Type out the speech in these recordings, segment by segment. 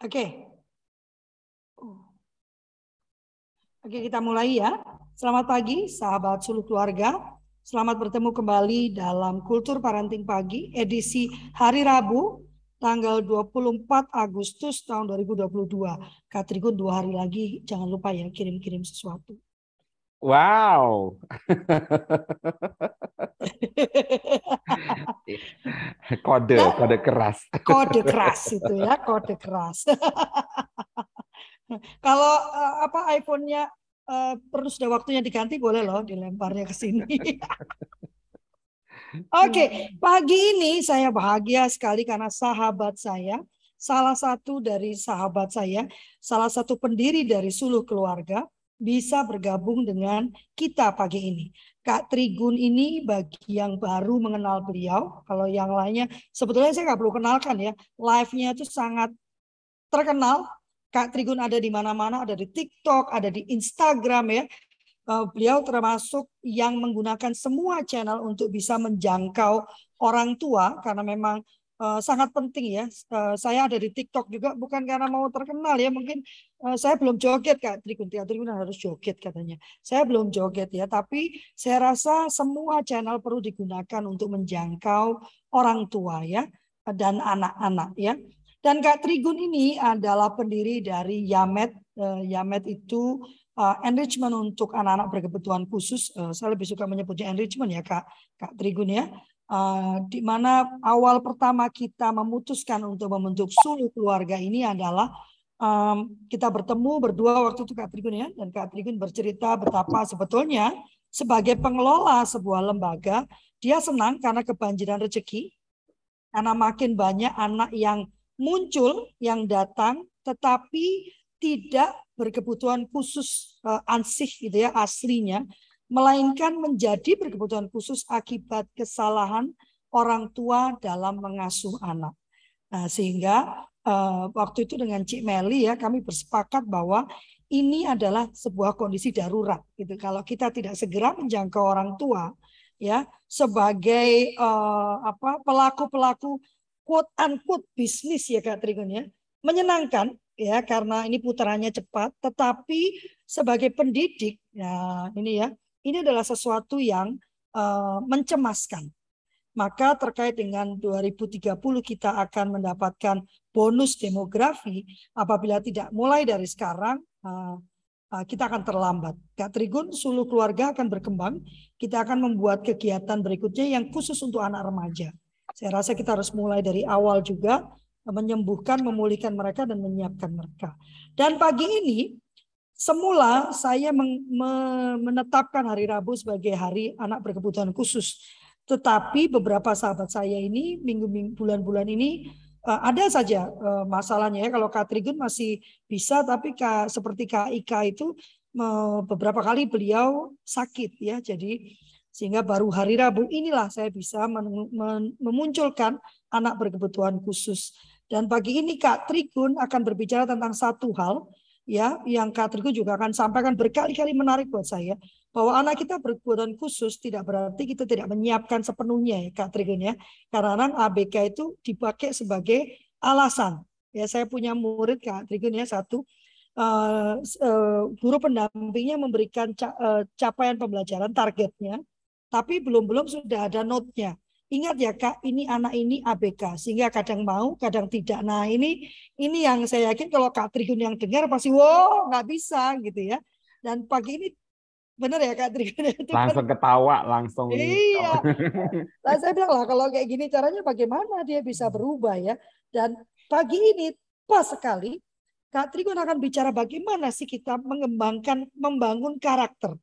Oke. Oh. Oke, kita mulai ya. Selamat pagi, sahabat suluh keluarga. Selamat bertemu kembali dalam Kultur Parenting Pagi, edisi hari Rabu, tanggal 24 Agustus tahun 2022. Kak Trigun dua hari lagi, jangan lupa ya kirim-kirim sesuatu. Wow. kode, kode keras. Kode keras itu ya, kode keras. Kalau uh, apa iPhone-nya uh, perlu sudah waktunya diganti boleh loh dilemparnya ke sini. Oke, okay, pagi ini saya bahagia sekali karena sahabat saya, salah satu dari sahabat saya, salah satu pendiri dari Suluh Keluarga, bisa bergabung dengan kita pagi ini. Kak Trigun ini bagi yang baru mengenal beliau, kalau yang lainnya sebetulnya saya nggak perlu kenalkan ya, live-nya itu sangat terkenal, Kak Trigun ada di mana-mana, ada di TikTok, ada di Instagram ya. Uh, beliau termasuk yang menggunakan semua channel untuk bisa menjangkau orang tua karena memang uh, sangat penting ya. Uh, saya ada di TikTok juga bukan karena mau terkenal ya, mungkin saya belum joget Kak Trigun. Kak Trigun harus joget katanya. Saya belum joget ya, tapi saya rasa semua channel perlu digunakan untuk menjangkau orang tua ya dan anak-anak ya. Dan Kak Trigun ini adalah pendiri dari Yamet. Uh, Yamet itu uh, enrichment untuk anak-anak berkebutuhan khusus. Saya lebih suka menyebutnya enrichment ya Kak, Kak Trigun ya. Uh, di mana awal pertama kita memutuskan untuk membentuk sulu keluarga ini adalah um, kita bertemu berdua waktu itu Kak Trigun ya. Dan Kak Trigun bercerita betapa sebetulnya sebagai pengelola sebuah lembaga, dia senang karena kebanjiran rezeki, karena makin banyak anak yang muncul yang datang tetapi tidak berkebutuhan khusus uh, ansih gitu ya aslinya melainkan menjadi berkebutuhan khusus akibat kesalahan orang tua dalam mengasuh anak. Nah, sehingga uh, waktu itu dengan Cik Meli ya kami bersepakat bahwa ini adalah sebuah kondisi darurat gitu. Kalau kita tidak segera menjangkau orang tua ya sebagai uh, apa pelaku-pelaku quote unquote bisnis ya Kak Trigun ya. Menyenangkan ya karena ini putarannya cepat tetapi sebagai pendidik ya ini ya ini adalah sesuatu yang uh, mencemaskan. Maka terkait dengan 2030 kita akan mendapatkan bonus demografi apabila tidak mulai dari sekarang uh, kita akan terlambat. Kak Trigun, suluh keluarga akan berkembang. Kita akan membuat kegiatan berikutnya yang khusus untuk anak remaja. Saya rasa kita harus mulai dari awal juga menyembuhkan, memulihkan mereka dan menyiapkan mereka. Dan pagi ini semula saya menetapkan hari Rabu sebagai hari anak berkebutuhan khusus. Tetapi beberapa sahabat saya ini minggu-minggu bulan-bulan ini uh, ada saja uh, masalahnya ya. Kalau Kak Trigun masih bisa, tapi Kak, seperti Kak Ika itu uh, beberapa kali beliau sakit ya. Jadi sehingga baru hari Rabu inilah saya bisa memunculkan anak berkebutuhan khusus. Dan pagi ini Kak Trigun akan berbicara tentang satu hal ya yang Kak Trigun juga akan sampaikan berkali-kali menarik buat saya bahwa anak kita berkebutuhan khusus tidak berarti kita tidak menyiapkan sepenuhnya ya Kak Trigun ya. Karena ABK itu dipakai sebagai alasan. Ya saya punya murid Kak Trigun ya satu uh, uh, guru pendampingnya memberikan ca uh, capaian pembelajaran targetnya tapi belum-belum sudah ada note-nya. Ingat ya Kak, ini anak ini ABK, sehingga kadang mau, kadang tidak. Nah ini ini yang saya yakin kalau Kak Trigun yang dengar pasti wow nggak bisa gitu ya. Dan pagi ini benar ya Kak Trigun itu langsung kan, ketawa langsung iya. nah, saya bilang lah kalau kayak gini caranya bagaimana dia bisa berubah ya? Dan pagi ini pas sekali Kak Trigun akan bicara bagaimana sih kita mengembangkan membangun karakter.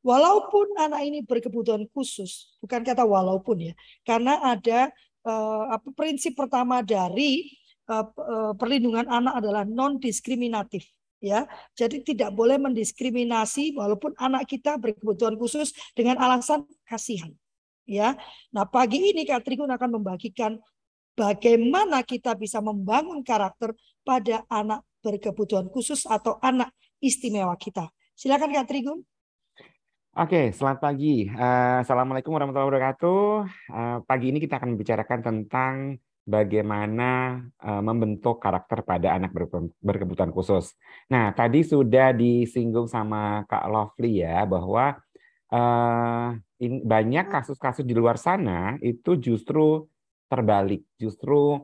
Walaupun anak ini berkebutuhan khusus, bukan kata walaupun ya, karena ada uh, apa prinsip pertama dari uh, perlindungan anak adalah non diskriminatif ya. Jadi tidak boleh mendiskriminasi walaupun anak kita berkebutuhan khusus dengan alasan kasihan. Ya. Nah, pagi ini Kak Trigun akan membagikan bagaimana kita bisa membangun karakter pada anak berkebutuhan khusus atau anak istimewa kita. Silakan Kak Trigun. Oke, selamat pagi. Uh, Assalamualaikum warahmatullahi wabarakatuh. Uh, pagi ini kita akan membicarakan tentang bagaimana uh, membentuk karakter pada anak berkebutuhan khusus. Nah, tadi sudah disinggung sama Kak Lovely ya bahwa uh, in, banyak kasus-kasus di luar sana itu justru terbalik, justru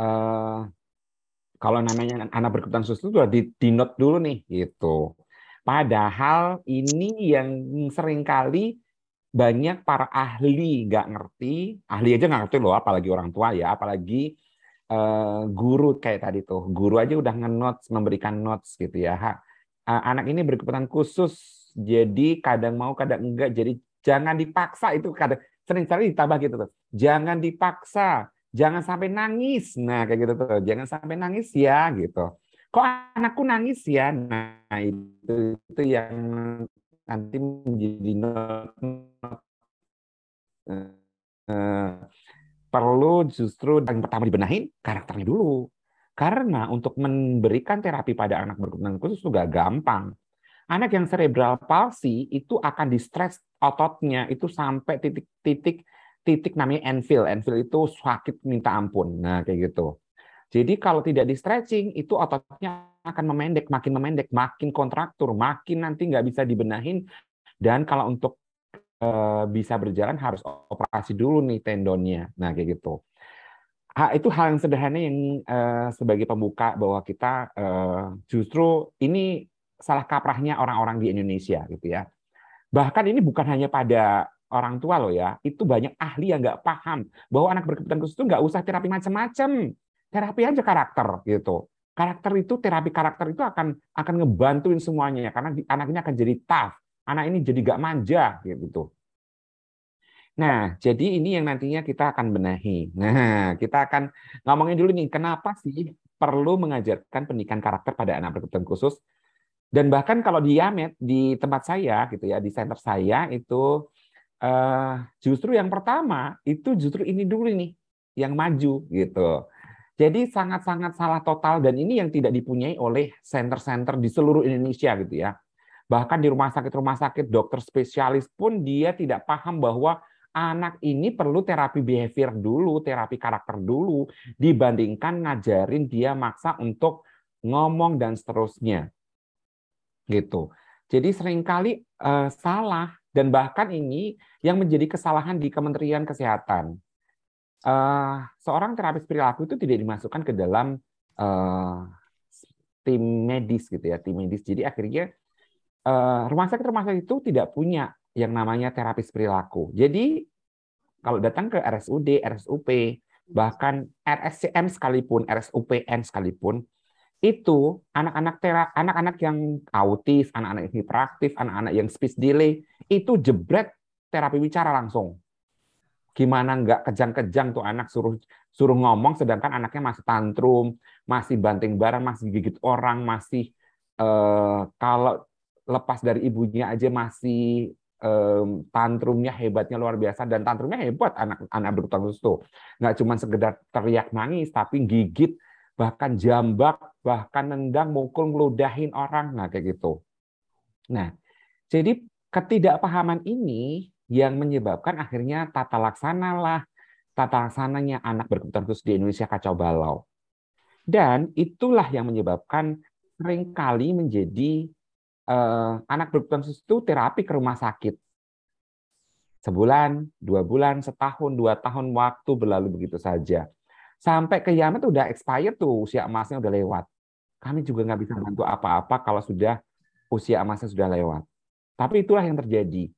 uh, kalau namanya anak berkebutuhan khusus itu sudah di, di note dulu nih gitu. Padahal ini yang sering kali banyak para ahli nggak ngerti, ahli aja nggak ngerti loh, apalagi orang tua ya, apalagi uh, guru kayak tadi tuh, guru aja udah ngenotes, memberikan notes gitu ya. Ha, uh, anak ini berkebutuhan khusus, jadi kadang mau kadang enggak, jadi jangan dipaksa itu kadang sering kali ditambah gitu tuh, jangan dipaksa, jangan sampai nangis, nah kayak gitu tuh, jangan sampai nangis ya gitu. Kok anakku nangis ya? Nah itu itu yang nanti menjadi uh, perlu justru yang pertama dibenahin karakternya dulu. Karena untuk memberikan terapi pada anak berkebutuhan khusus juga gampang. Anak yang cerebral palsy itu akan distres ototnya itu sampai titik-titik titik namanya enfil. Enfil itu sakit minta ampun. Nah, kayak gitu. Jadi kalau tidak di stretching itu ototnya akan memendek, makin memendek, makin kontraktur, makin nanti nggak bisa dibenahin. Dan kalau untuk e, bisa berjalan harus operasi dulu nih tendonnya. Nah kayak gitu. Ha, itu hal yang sederhana yang e, sebagai pembuka bahwa kita e, justru ini salah kaprahnya orang-orang di Indonesia gitu ya. Bahkan ini bukan hanya pada orang tua loh ya, itu banyak ahli yang nggak paham bahwa anak berkebutuhan khusus itu nggak usah terapi macam-macam, terapi aja karakter gitu karakter itu terapi karakter itu akan akan ngebantuin semuanya karena anak ini akan jadi tough. Anak ini jadi gak manja gitu. Nah jadi ini yang nantinya kita akan benahi. Nah kita akan ngomongin dulu nih kenapa sih perlu mengajarkan pendidikan karakter pada anak berkebutuhan khusus? Dan bahkan kalau di Yamet di tempat saya gitu ya di center saya itu uh, justru yang pertama itu justru ini dulu nih yang maju gitu jadi sangat-sangat salah total dan ini yang tidak dipunyai oleh center-center di seluruh Indonesia gitu ya. Bahkan di rumah sakit-rumah sakit dokter spesialis pun dia tidak paham bahwa anak ini perlu terapi behavior dulu, terapi karakter dulu dibandingkan ngajarin dia maksa untuk ngomong dan seterusnya. Gitu. Jadi sering kali uh, salah dan bahkan ini yang menjadi kesalahan di Kementerian Kesehatan uh, seorang terapis perilaku itu tidak dimasukkan ke dalam uh, tim medis gitu ya, tim medis. Jadi akhirnya uh, rumah sakit rumah sakit itu tidak punya yang namanya terapis perilaku. Jadi kalau datang ke RSUD, RSUP, bahkan RSCM sekalipun, RSUPN sekalipun, itu anak-anak anak-anak yang autis, anak-anak yang hiperaktif, anak-anak yang speech delay, itu jebret terapi bicara langsung gimana nggak kejang-kejang tuh anak suruh suruh ngomong sedangkan anaknya masih tantrum, masih banting barang, masih gigit orang, masih eh, kalau lepas dari ibunya aja masih eh, tantrumnya hebatnya luar biasa. Dan tantrumnya hebat anak anak berkebutuhan tuh. Nggak cuma sekedar teriak nangis tapi gigit bahkan jambak bahkan nendang mukul ngeludahin orang. Nah kayak gitu. Nah jadi ketidakpahaman ini yang menyebabkan akhirnya tata laksana lah, tata laksananya anak berkebutuhan khusus di Indonesia kacau balau. Dan itulah yang menyebabkan sering kali menjadi eh, anak berkebutuhan khusus itu terapi ke rumah sakit. Sebulan, dua bulan, setahun, dua tahun waktu berlalu begitu saja. Sampai ke Yaman itu udah expired tuh, usia emasnya udah lewat. Kami juga nggak bisa bantu apa-apa kalau sudah usia emasnya sudah lewat. Tapi itulah yang terjadi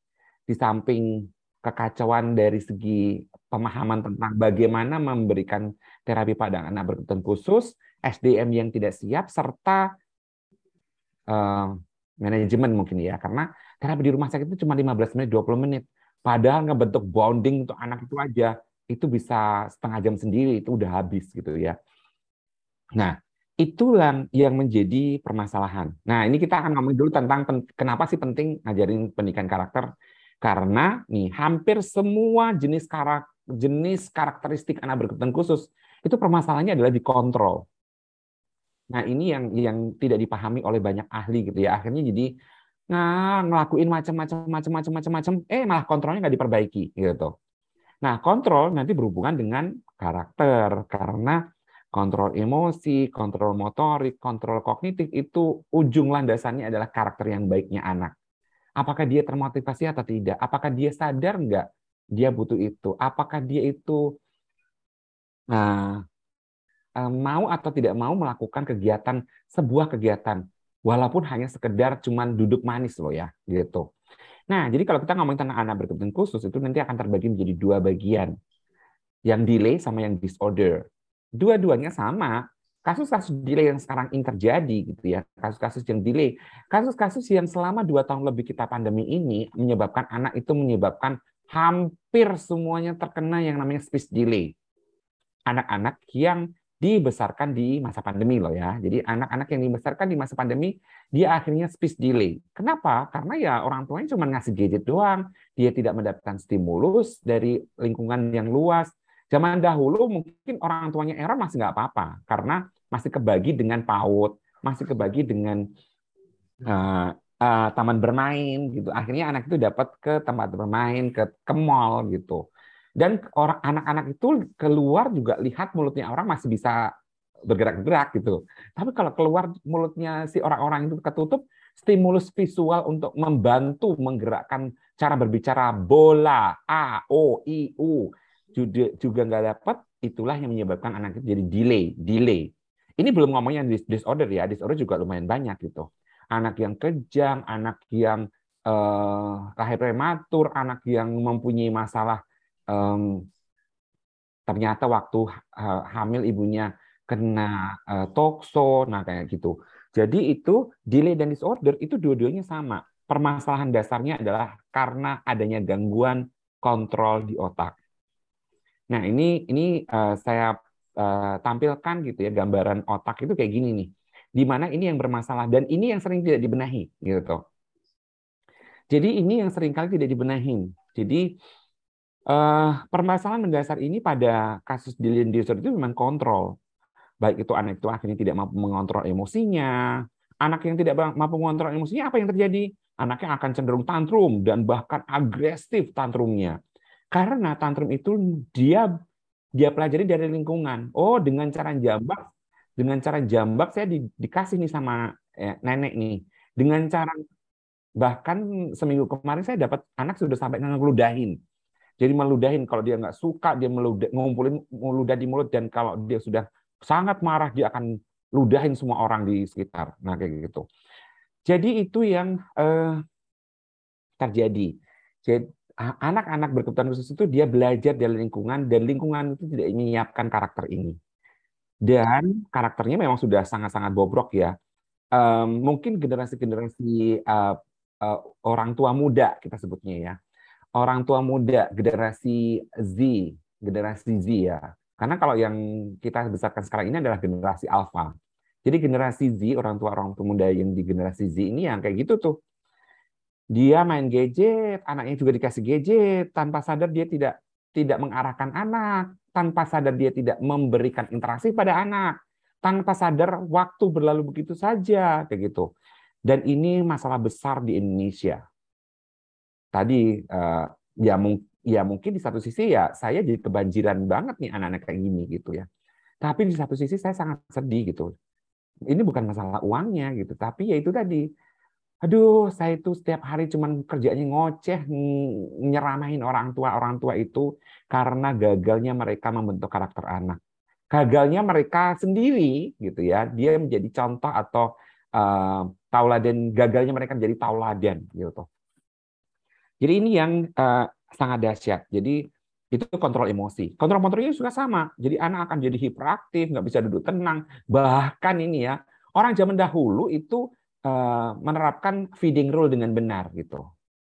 di samping kekacauan dari segi pemahaman tentang bagaimana memberikan terapi pada anak berkebutuhan khusus, SDM yang tidak siap, serta uh, manajemen mungkin ya, karena terapi di rumah sakit itu cuma 15 menit, 20 menit. Padahal ngebentuk bonding untuk anak itu aja, itu bisa setengah jam sendiri, itu udah habis gitu ya. Nah, itulah yang menjadi permasalahan. Nah, ini kita akan ngomong dulu tentang kenapa sih penting ngajarin pendidikan karakter karena nih hampir semua jenis karak jenis karakteristik anak berkebutuhan khusus itu permasalahannya adalah dikontrol. Nah ini yang yang tidak dipahami oleh banyak ahli gitu ya. Akhirnya jadi nah ngelakuin macam-macam macam-macam macam-macam eh malah kontrolnya nggak diperbaiki gitu. Nah, kontrol nanti berhubungan dengan karakter karena kontrol emosi, kontrol motorik, kontrol kognitif itu ujung landasannya adalah karakter yang baiknya anak. Apakah dia termotivasi atau tidak? Apakah dia sadar nggak dia butuh itu? Apakah dia itu nah, mau atau tidak mau melakukan kegiatan sebuah kegiatan walaupun hanya sekedar cuman duduk manis loh ya gitu. Nah, jadi kalau kita ngomongin tentang anak berkebutuhan khusus itu nanti akan terbagi menjadi dua bagian. Yang delay sama yang disorder dua-duanya sama. Kasus-kasus delay yang sekarang ini terjadi gitu ya, kasus-kasus yang delay, kasus-kasus yang selama dua tahun lebih kita pandemi ini menyebabkan anak itu menyebabkan hampir semuanya terkena yang namanya speech delay. Anak-anak yang dibesarkan di masa pandemi loh ya. Jadi anak-anak yang dibesarkan di masa pandemi dia akhirnya speech delay. Kenapa? Karena ya orang tuanya cuma ngasih gadget doang, dia tidak mendapatkan stimulus dari lingkungan yang luas, Zaman dahulu mungkin orang tuanya error masih nggak apa-apa karena masih kebagi dengan PAUD, masih kebagi dengan uh, uh, taman bermain gitu. Akhirnya anak itu dapat ke tempat bermain, ke ke mall gitu. Dan orang anak-anak itu keluar juga lihat mulutnya orang masih bisa bergerak-gerak gitu. Tapi kalau keluar mulutnya si orang-orang itu ketutup, stimulus visual untuk membantu menggerakkan cara berbicara bola, A, O, I, U, juga nggak dapat, itulah yang menyebabkan anak itu jadi delay, delay. Ini belum ngomongnya disorder ya, disorder juga lumayan banyak gitu. Anak yang kejang, anak yang eh, lahir prematur, anak yang mempunyai masalah eh, ternyata waktu hamil ibunya kena eh, tokso, nah kayak gitu. Jadi itu delay dan disorder itu dua-duanya sama. Permasalahan dasarnya adalah karena adanya gangguan kontrol di otak. Nah, ini ini uh, saya uh, tampilkan gitu ya gambaran otak itu kayak gini nih. Di mana ini yang bermasalah dan ini yang sering tidak dibenahi gitu. Jadi ini yang sering kali tidak dibenahi. Jadi uh, permasalahan mendasar ini pada kasus delayed disorder itu memang kontrol. Baik itu anak itu akhirnya tidak mampu mengontrol emosinya, anak yang tidak mampu mengontrol emosinya apa yang terjadi? Anaknya akan cenderung tantrum dan bahkan agresif tantrumnya. Karena tantrum itu dia dia pelajari dari lingkungan. Oh, dengan cara jambak, dengan cara jambak saya di, dikasih nih sama ya, nenek nih. Dengan cara bahkan seminggu kemarin saya dapat anak sudah sampai ngeludahin. Jadi meludahin kalau dia nggak suka dia meludah, ngumpulin meludah di mulut dan kalau dia sudah sangat marah dia akan ludahin semua orang di sekitar. Nah kayak gitu. Jadi itu yang eh, terjadi. Jadi anak-anak berkebutuhan khusus itu dia belajar dari lingkungan dan lingkungan itu tidak menyiapkan karakter ini. Dan karakternya memang sudah sangat-sangat bobrok ya. Um, mungkin generasi-generasi uh, uh, orang tua muda kita sebutnya ya. Orang tua muda generasi Z, generasi Z ya. Karena kalau yang kita besarkan sekarang ini adalah generasi alpha. Jadi generasi Z, orang tua orang tua muda yang di generasi Z ini yang kayak gitu tuh dia main gadget, anaknya juga dikasih gadget, tanpa sadar dia tidak tidak mengarahkan anak, tanpa sadar dia tidak memberikan interaksi pada anak, tanpa sadar waktu berlalu begitu saja, kayak gitu. Dan ini masalah besar di Indonesia. Tadi eh, ya, ya mungkin di satu sisi ya saya jadi kebanjiran banget nih anak-anak kayak gini gitu ya. Tapi di satu sisi saya sangat sedih gitu. Ini bukan masalah uangnya gitu, tapi ya itu tadi aduh saya itu setiap hari cuman kerjanya ngoceh nyeramahin orang tua orang tua itu karena gagalnya mereka membentuk karakter anak. Gagalnya mereka sendiri gitu ya. Dia menjadi contoh atau uh, tauladan gagalnya mereka menjadi tauladan gitu jadi ini yang uh, sangat dahsyat. Jadi itu kontrol emosi. Kontrol kontrolnya juga sama. Jadi anak akan jadi hiperaktif nggak bisa duduk tenang. Bahkan ini ya orang zaman dahulu itu Eh, menerapkan feeding rule dengan benar gitu.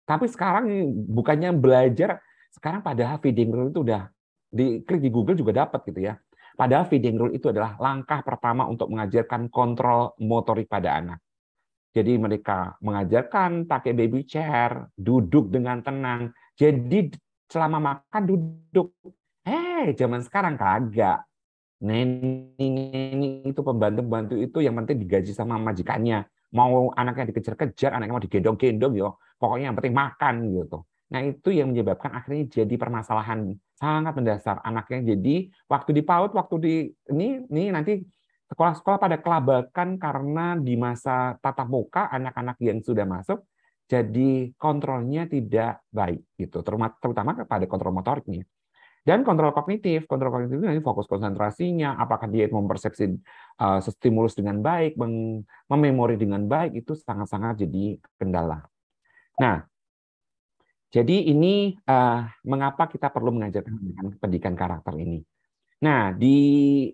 Tapi sekarang bukannya belajar, sekarang padahal feeding rule itu udah di klik di Google juga dapat gitu ya. Padahal feeding rule itu adalah langkah pertama untuk mengajarkan kontrol motorik pada anak. Jadi mereka mengajarkan pakai baby chair, duduk dengan tenang. Jadi selama makan duduk. Eh, zaman sekarang kagak. Neni itu pembantu-pembantu itu yang penting digaji sama majikannya mau anaknya dikejar-kejar, anaknya mau digendong-gendong, yo, pokoknya yang penting makan gitu. Nah, itu yang menyebabkan akhirnya jadi permasalahan sangat mendasar. Anaknya jadi waktu di PAUD, waktu di ini ini nanti sekolah-sekolah pada kelabakan karena di masa tatap muka anak-anak yang sudah masuk jadi kontrolnya tidak baik gitu, terutama kepada kontrol motoriknya. Dan kontrol kognitif, kontrol kognitif nanti fokus konsentrasinya, apakah dia mempersepsi uh, stimulus dengan baik, mememori dengan baik itu sangat-sangat jadi kendala. Nah, jadi ini uh, mengapa kita perlu mengajarkan pendidikan karakter ini. Nah, di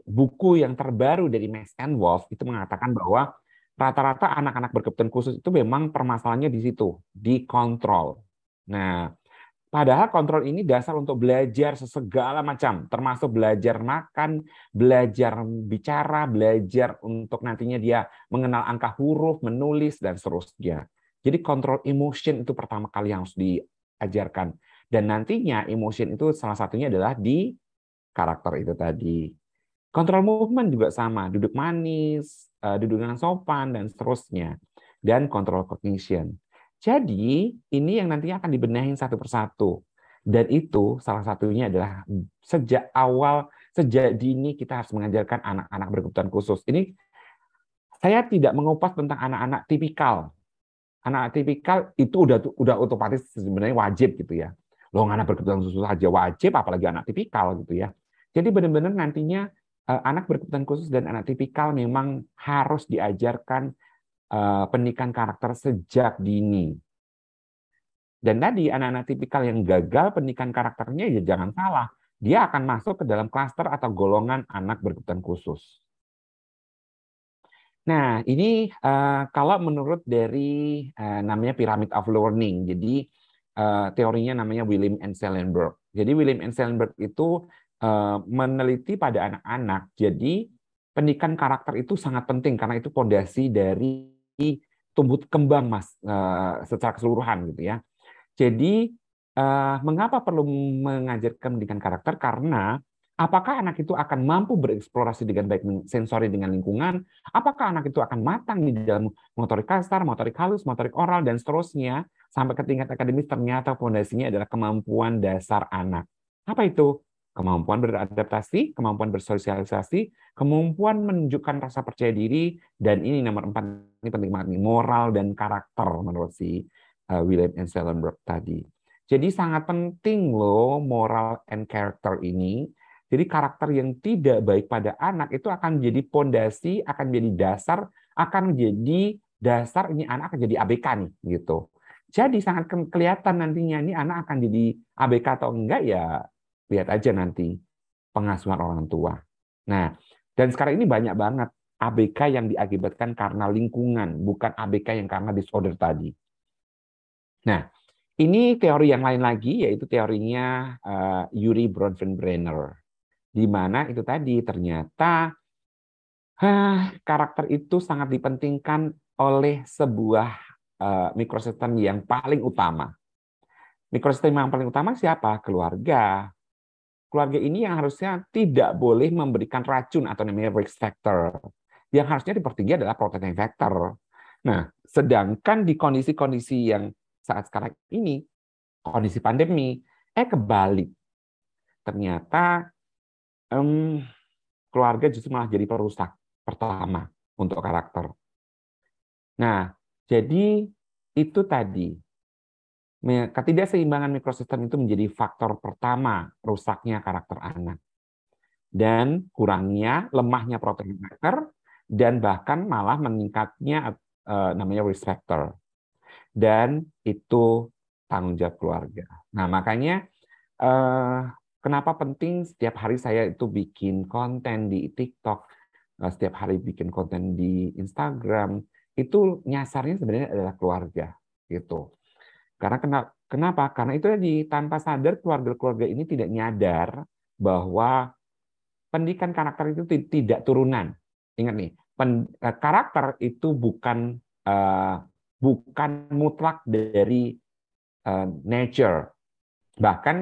buku yang terbaru dari Max and Wolf itu mengatakan bahwa rata-rata anak-anak berkebutuhan khusus itu memang permasalahannya di situ, di kontrol. Nah, padahal kontrol ini dasar untuk belajar sesegala macam, termasuk belajar makan, belajar bicara, belajar untuk nantinya dia mengenal angka huruf, menulis, dan seterusnya. Jadi kontrol emotion itu pertama kali yang harus di ajarkan. Dan nantinya emotion itu salah satunya adalah di karakter itu tadi. Kontrol movement juga sama, duduk manis, eh, duduk dengan sopan, dan seterusnya. Dan kontrol cognition. Jadi, ini yang nantinya akan dibenahin satu persatu. Dan itu salah satunya adalah sejak awal, sejak dini kita harus mengajarkan anak-anak berkebutuhan khusus. Ini saya tidak mengupas tentang anak-anak tipikal, anak tipikal itu udah udah otomatis sebenarnya wajib gitu ya. Loh anak berkebutuhan khusus aja wajib, apalagi anak tipikal gitu ya. Jadi benar-benar nantinya eh, anak berkebutuhan khusus dan anak tipikal memang harus diajarkan pendidikan karakter sejak dini. Dan tadi anak-anak tipikal yang gagal pendidikan karakternya ya jangan salah, dia akan masuk ke dalam klaster atau golongan anak berkebutuhan khusus. Nah, ini uh, kalau menurut dari uh, namanya Pyramid of Learning. Jadi uh, teorinya namanya William N. Sellenberg. Jadi William N. Sellenberg itu uh, meneliti pada anak-anak. Jadi pendidikan karakter itu sangat penting karena itu pondasi dari tumbuh kembang mas uh, secara keseluruhan gitu ya. Jadi uh, mengapa perlu mengajarkan pendidikan karakter? Karena Apakah anak itu akan mampu bereksplorasi dengan baik sensori dengan lingkungan? Apakah anak itu akan matang di dalam motorik kasar, motorik halus, motorik oral, dan seterusnya? Sampai ke tingkat akademis ternyata fondasinya adalah kemampuan dasar anak. Apa itu? Kemampuan beradaptasi, kemampuan bersosialisasi, kemampuan menunjukkan rasa percaya diri, dan ini nomor empat, ini penting banget nih, moral dan karakter menurut si uh, William N. Sellenberg tadi. Jadi sangat penting loh moral and character ini jadi karakter yang tidak baik pada anak itu akan jadi pondasi, akan jadi dasar, akan jadi dasar ini anak akan jadi ABK nih gitu. Jadi sangat kelihatan nantinya ini anak akan jadi ABK atau enggak ya lihat aja nanti pengasuhan orang tua. Nah, dan sekarang ini banyak banget ABK yang diakibatkan karena lingkungan, bukan ABK yang karena disorder tadi. Nah, ini teori yang lain lagi, yaitu teorinya uh, Yuri Bronfenbrenner di mana itu tadi ternyata huh, karakter itu sangat dipentingkan oleh sebuah uh, mikrosistem yang paling utama. Mikrosistem yang paling utama siapa? Keluarga. Keluarga ini yang harusnya tidak boleh memberikan racun atau namanya risk factor. Yang harusnya dipertinggi adalah protecting factor. Nah, sedangkan di kondisi-kondisi yang saat sekarang ini, kondisi pandemi, eh kebalik. Ternyata um, keluarga justru malah jadi perusak pertama untuk karakter. Nah, jadi itu tadi ketidakseimbangan mikrosistem itu menjadi faktor pertama rusaknya karakter anak dan kurangnya lemahnya protein factor dan bahkan malah meningkatnya uh, namanya risk factor dan itu tanggung jawab keluarga. Nah makanya uh, Kenapa penting setiap hari saya itu bikin konten di TikTok, eh, setiap hari bikin konten di Instagram, itu nyasarnya sebenarnya adalah keluarga gitu. Karena kenapa? Karena itu tadi tanpa sadar keluarga-keluarga ini tidak nyadar bahwa pendidikan karakter itu tidak turunan. Ingat nih, eh, karakter itu bukan uh, bukan mutlak dari uh, nature. Bahkan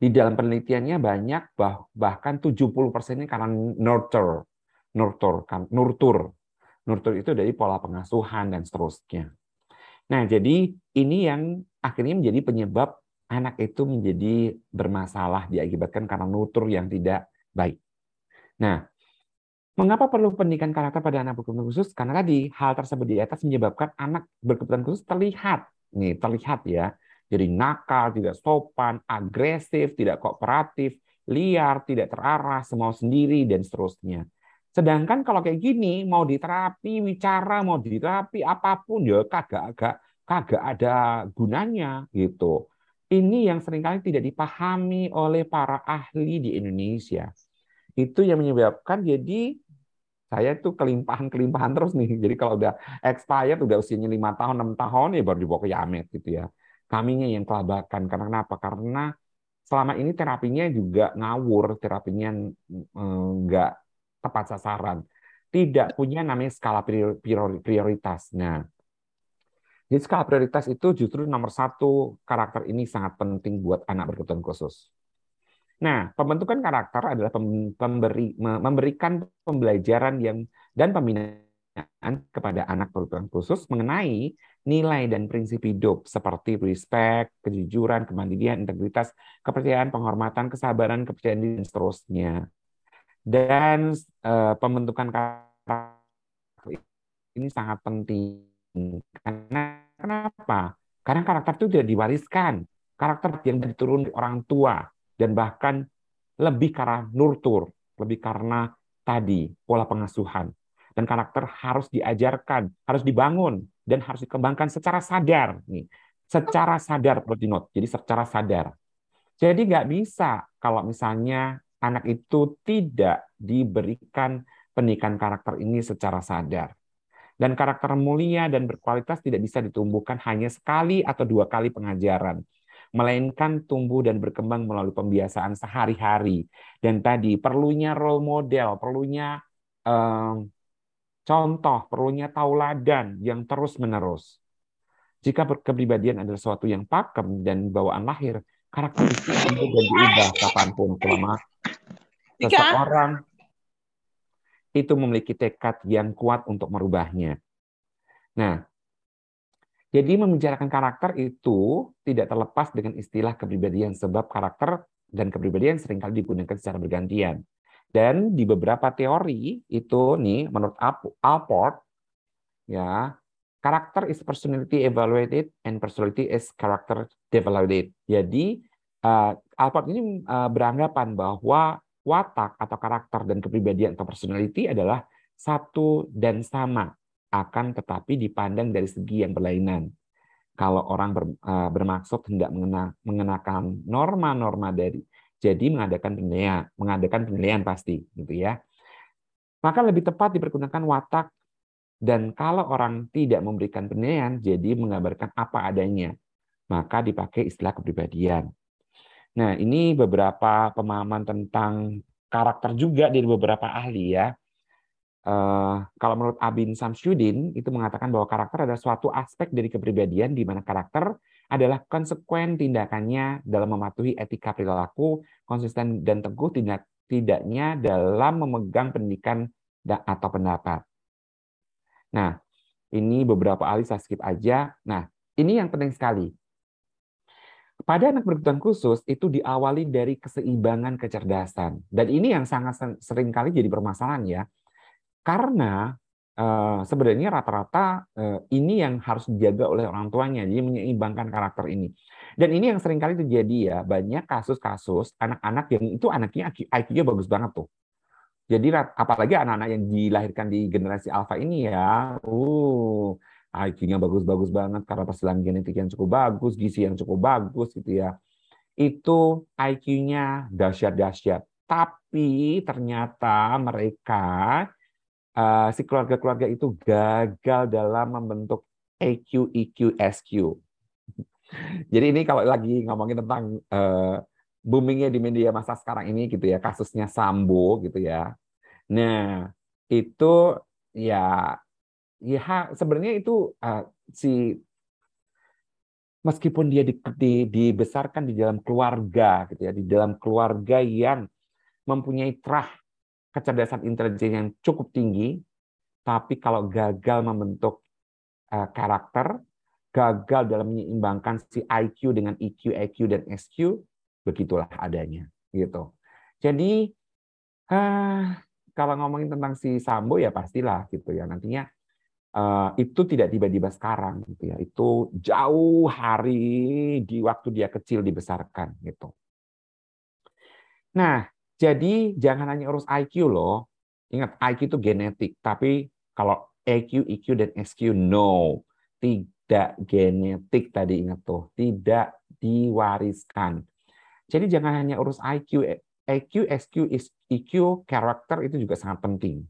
di dalam penelitiannya banyak bah, bahkan 70 persennya karena nurture, nurture, kan, nurtur. Nurtur itu dari pola pengasuhan dan seterusnya. Nah, jadi ini yang akhirnya menjadi penyebab anak itu menjadi bermasalah diakibatkan karena nutur yang tidak baik. Nah, mengapa perlu pendidikan karakter pada anak berkebutuhan khusus? Karena tadi hal tersebut di atas menyebabkan anak berkebutuhan khusus terlihat, nih terlihat ya, jadi nakal, tidak sopan, agresif, tidak kooperatif, liar, tidak terarah, semau sendiri dan seterusnya. Sedangkan kalau kayak gini mau diterapi, bicara, mau diterapi apa pun ya kagak agak kagak ada gunanya gitu. Ini yang sering kali tidak dipahami oleh para ahli di Indonesia. Itu yang menyebabkan jadi saya tuh kelimpahan-kelimpahan terus nih. Jadi kalau udah expired, udah usianya lima tahun, enam tahun, ya baru dibawa ke Yamet gitu ya. Kaminya yang kelabakan. Karena kenapa? Karena selama ini terapinya juga ngawur, terapinya nggak tepat sasaran. Tidak punya namanya skala prioritas. Nah, jadi skala prioritas itu justru nomor satu karakter ini sangat penting buat anak berkebutuhan khusus. Nah, pembentukan karakter adalah pemberi, memberikan pembelajaran yang dan pembinaan kepada anak berkebutuhan khusus mengenai nilai dan prinsip hidup seperti respect, kejujuran, kemandirian, integritas, kepercayaan, penghormatan, kesabaran, kepercayaan diri, dan seterusnya. Dan uh, pembentukan karakter ini sangat penting karena kenapa? Karena karakter itu tidak diwariskan. Karakter yang diturun orang tua dan bahkan lebih karena nurtur, lebih karena tadi pola pengasuhan. Dan karakter harus diajarkan, harus dibangun dan harus dikembangkan secara sadar nih. Secara sadar perlu Jadi secara sadar. Jadi nggak bisa kalau misalnya anak itu tidak diberikan pendidikan karakter ini secara sadar. Dan karakter mulia dan berkualitas tidak bisa ditumbuhkan hanya sekali atau dua kali pengajaran, melainkan tumbuh dan berkembang melalui pembiasaan sehari-hari. Dan tadi perlunya role model, perlunya eh, contoh, perlunya tauladan yang terus-menerus. Jika kepribadian adalah sesuatu yang pakem dan bawaan lahir, karakteristik itu dan diubah kapan pun selama seseorang itu memiliki tekad yang kuat untuk merubahnya. Nah, jadi membicarakan karakter itu tidak terlepas dengan istilah kepribadian sebab karakter dan kepribadian sering kali digunakan secara bergantian. Dan di beberapa teori itu nih menurut Alport ya, karakter is personality evaluated and personality is character developed. Jadi uh, Alport ini uh, beranggapan bahwa watak atau karakter dan kepribadian atau personality adalah satu dan sama, akan tetapi dipandang dari segi yang berlainan. Kalau orang ber, uh, bermaksud hendak mengena, mengenakan norma-norma dari, jadi mengadakan penilaian, mengadakan penilaian pasti, gitu ya. Maka lebih tepat dipergunakan watak dan kalau orang tidak memberikan penilaian, jadi menggambarkan apa adanya, maka dipakai istilah kepribadian. Nah, ini beberapa pemahaman tentang karakter juga dari beberapa ahli ya. Uh, kalau menurut Abin Samsudin itu mengatakan bahwa karakter adalah suatu aspek dari kepribadian di mana karakter adalah konsekuen tindakannya dalam mematuhi etika perilaku, konsisten dan teguh tidak tidaknya dalam memegang pendidikan atau pendapat. Nah, ini beberapa ahli saya skip aja. Nah, ini yang penting sekali. Pada anak berkebutuhan khusus itu diawali dari keseimbangan kecerdasan. Dan ini yang sangat sering kali jadi permasalahan ya. Karena uh, sebenarnya rata-rata uh, ini yang harus dijaga oleh orang tuanya, jadi menyeimbangkan karakter ini. Dan ini yang sering kali terjadi ya, banyak kasus-kasus anak-anak yang itu anaknya IQ-nya bagus banget tuh. Jadi apalagi anak-anak yang dilahirkan di generasi alfa ini ya, uh, IQ-nya bagus-bagus banget karena persilangan genetik yang cukup bagus, gizi yang cukup bagus gitu ya. Itu IQ-nya dahsyat-dahsyat. Tapi ternyata mereka uh, si keluarga-keluarga itu gagal dalam membentuk EQ, EQ, SQ. Jadi ini kalau lagi ngomongin tentang uh, boomingnya di media masa sekarang ini gitu ya, kasusnya Sambo gitu ya. Nah, itu ya ya sebenarnya itu uh, si meskipun dia di, di, dibesarkan di dalam keluarga gitu ya di dalam keluarga yang mempunyai terah kecerdasan intelijen yang cukup tinggi tapi kalau gagal membentuk uh, karakter gagal dalam menyeimbangkan si IQ dengan EQ, EQ dan SQ, begitulah adanya gitu. Jadi eh, kalau ngomongin tentang si Sambo ya pastilah gitu ya nantinya uh, itu tidak tiba-tiba sekarang gitu ya. Itu jauh hari di waktu dia kecil dibesarkan gitu. Nah, jadi jangan hanya urus IQ loh. Ingat IQ itu genetik, tapi kalau EQ, EQ dan SQ no, tidak genetik tadi ingat tuh, tidak diwariskan. Jadi jangan hanya urus IQ, EQ, SQ, EQ, karakter itu juga sangat penting.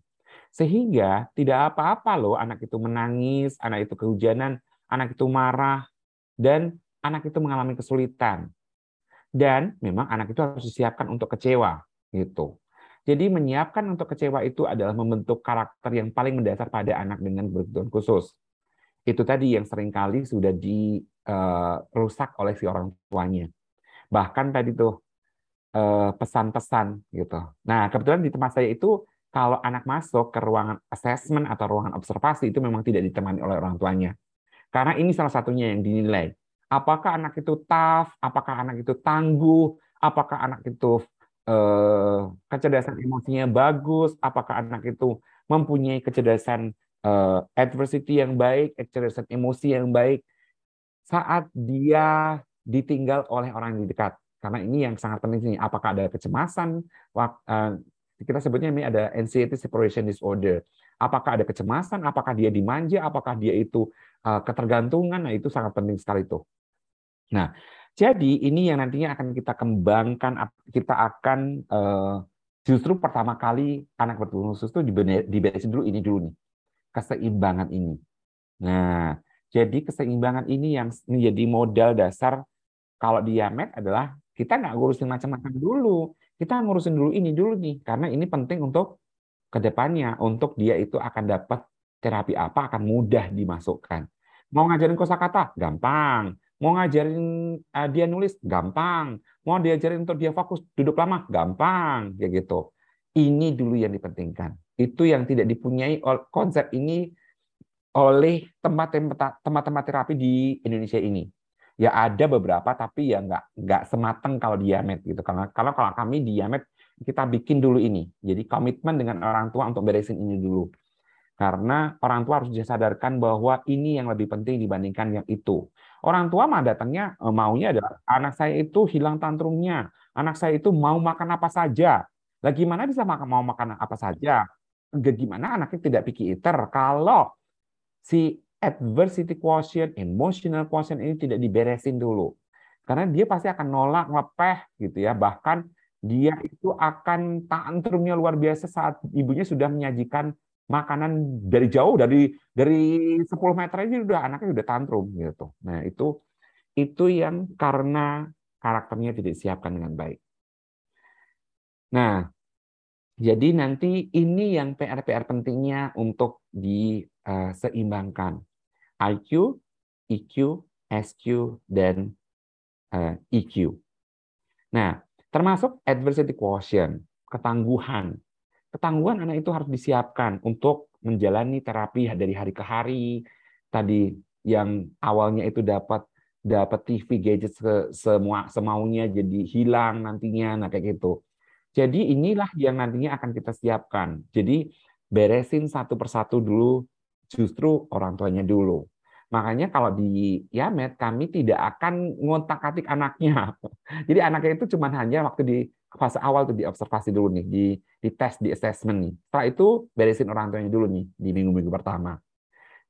Sehingga tidak apa-apa loh anak itu menangis, anak itu kehujanan, anak itu marah, dan anak itu mengalami kesulitan. Dan memang anak itu harus disiapkan untuk kecewa. gitu. Jadi menyiapkan untuk kecewa itu adalah membentuk karakter yang paling mendasar pada anak dengan berkebutuhan khusus. Itu tadi yang sering kali sudah dirusak oleh si orang tuanya. Bahkan tadi tuh Eh, pesan-pesan gitu. Nah, kebetulan di tempat saya itu kalau anak masuk ke ruangan assessment atau ruangan observasi itu memang tidak ditemani oleh orang tuanya. Karena ini salah satunya yang dinilai. Apakah anak itu tough, apakah anak itu tangguh, apakah anak itu eh, kecerdasan emosinya bagus, apakah anak itu mempunyai kecerdasan eh, adversity yang baik, kecerdasan emosi yang baik saat dia ditinggal oleh orang yang dekat. Karena ini yang sangat penting apakah ada kecemasan, eh, kita sebutnya ini ada anxiety separation disorder. Apakah ada kecemasan, apakah dia dimanja, apakah dia itu eh, ketergantungan, nah itu sangat penting sekali tuh. Nah, jadi ini yang nantinya akan kita kembangkan, kita akan eh, justru pertama kali anak berkebutuhan khusus itu diberesin dulu ini dulu nih, keseimbangan ini. Nah, jadi keseimbangan ini yang menjadi modal dasar kalau di adalah kita nggak ngurusin macam-macam dulu. Kita ngurusin dulu ini dulu nih, karena ini penting untuk ke depannya, untuk dia itu akan dapat terapi apa akan mudah dimasukkan. Mau ngajarin kosakata, gampang. Mau ngajarin uh, dia nulis, gampang. Mau diajarin untuk dia fokus, duduk lama, gampang, kayak gitu. Ini dulu yang dipentingkan. Itu yang tidak dipunyai konsep ini oleh tempat-tempat terapi di Indonesia ini ya ada beberapa tapi ya nggak nggak semateng kalau diamet gitu. Karena kalau kalau kami diamet kita bikin dulu ini. Jadi komitmen dengan orang tua untuk beresin ini dulu. Karena orang tua harus disadarkan bahwa ini yang lebih penting dibandingkan yang itu. Orang tua mah datangnya eh, maunya adalah anak saya itu hilang tantrumnya. Anak saya itu mau makan apa saja. Lagi mana bisa makan mau makan apa saja? Gimana anaknya tidak pikir eater kalau si adversity quotient, emotional quotient ini tidak diberesin dulu. Karena dia pasti akan nolak, ngepeh gitu ya. Bahkan dia itu akan tantrumnya luar biasa saat ibunya sudah menyajikan makanan dari jauh dari dari 10 meter aja udah anaknya udah tantrum gitu. Nah, itu itu yang karena karakternya tidak disiapkan dengan baik. Nah, jadi nanti ini yang PR-PR pentingnya untuk diseimbangkan. IQ, EQ, SQ, dan uh, eh, EQ. Nah, termasuk adversity quotient, ketangguhan. Ketangguhan anak itu harus disiapkan untuk menjalani terapi dari hari ke hari. Tadi yang awalnya itu dapat dapat TV gadget semua semaunya jadi hilang nantinya nah kayak gitu. Jadi inilah yang nantinya akan kita siapkan. Jadi beresin satu persatu dulu justru orang tuanya dulu. Makanya kalau di Yamet kami tidak akan ngontak-atik anaknya. Jadi anaknya itu cuma hanya waktu di fase awal tuh diobservasi dulu nih, di di tes, di assessment nih. Setelah itu beresin orang tuanya dulu nih di minggu-minggu pertama.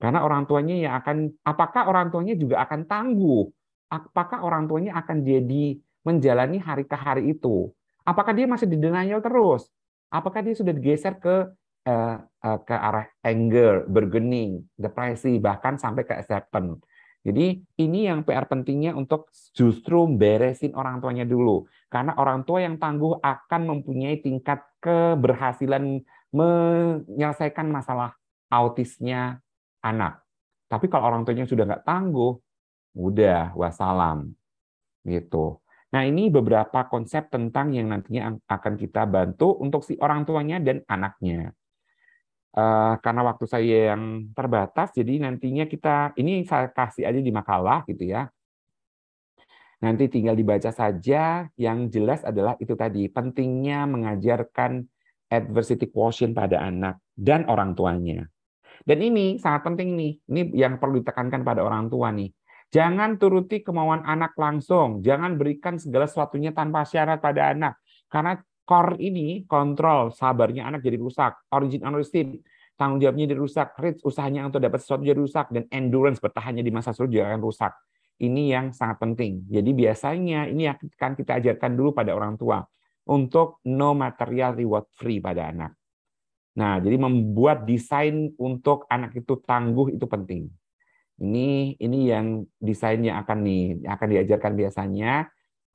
Karena orang tuanya yang akan apakah orang tuanya juga akan tangguh? Apakah orang tuanya akan jadi menjalani hari ke hari itu? Apakah dia masih di terus? Apakah dia sudah digeser ke Eh, eh, ke arah anger, bergening, depresi, bahkan sampai ke acceptance. Jadi ini yang PR pentingnya untuk justru beresin orang tuanya dulu. Karena orang tua yang tangguh akan mempunyai tingkat keberhasilan menyelesaikan masalah autisnya anak. Tapi kalau orang tuanya sudah nggak tangguh, udah wassalam. Gitu. Nah ini beberapa konsep tentang yang nantinya akan kita bantu untuk si orang tuanya dan anaknya. Uh, karena waktu saya yang terbatas, jadi nantinya kita ini saya kasih aja di makalah gitu ya. Nanti tinggal dibaca saja. Yang jelas adalah itu tadi pentingnya mengajarkan adversity quotient pada anak dan orang tuanya. Dan ini sangat penting nih. Ini yang perlu ditekankan pada orang tua nih. Jangan turuti kemauan anak langsung. Jangan berikan segala sesuatunya tanpa syarat pada anak. Karena core ini, kontrol, sabarnya anak jadi rusak. Origin ownership, tanggung jawabnya jadi rusak. Reach, usahanya untuk dapat sesuatu jadi rusak. Dan endurance, bertahannya di masa sulit juga akan rusak. Ini yang sangat penting. Jadi biasanya ini akan kita ajarkan dulu pada orang tua. Untuk no material reward free pada anak. Nah, jadi membuat desain untuk anak itu tangguh itu penting. Ini ini yang desainnya akan nih akan diajarkan biasanya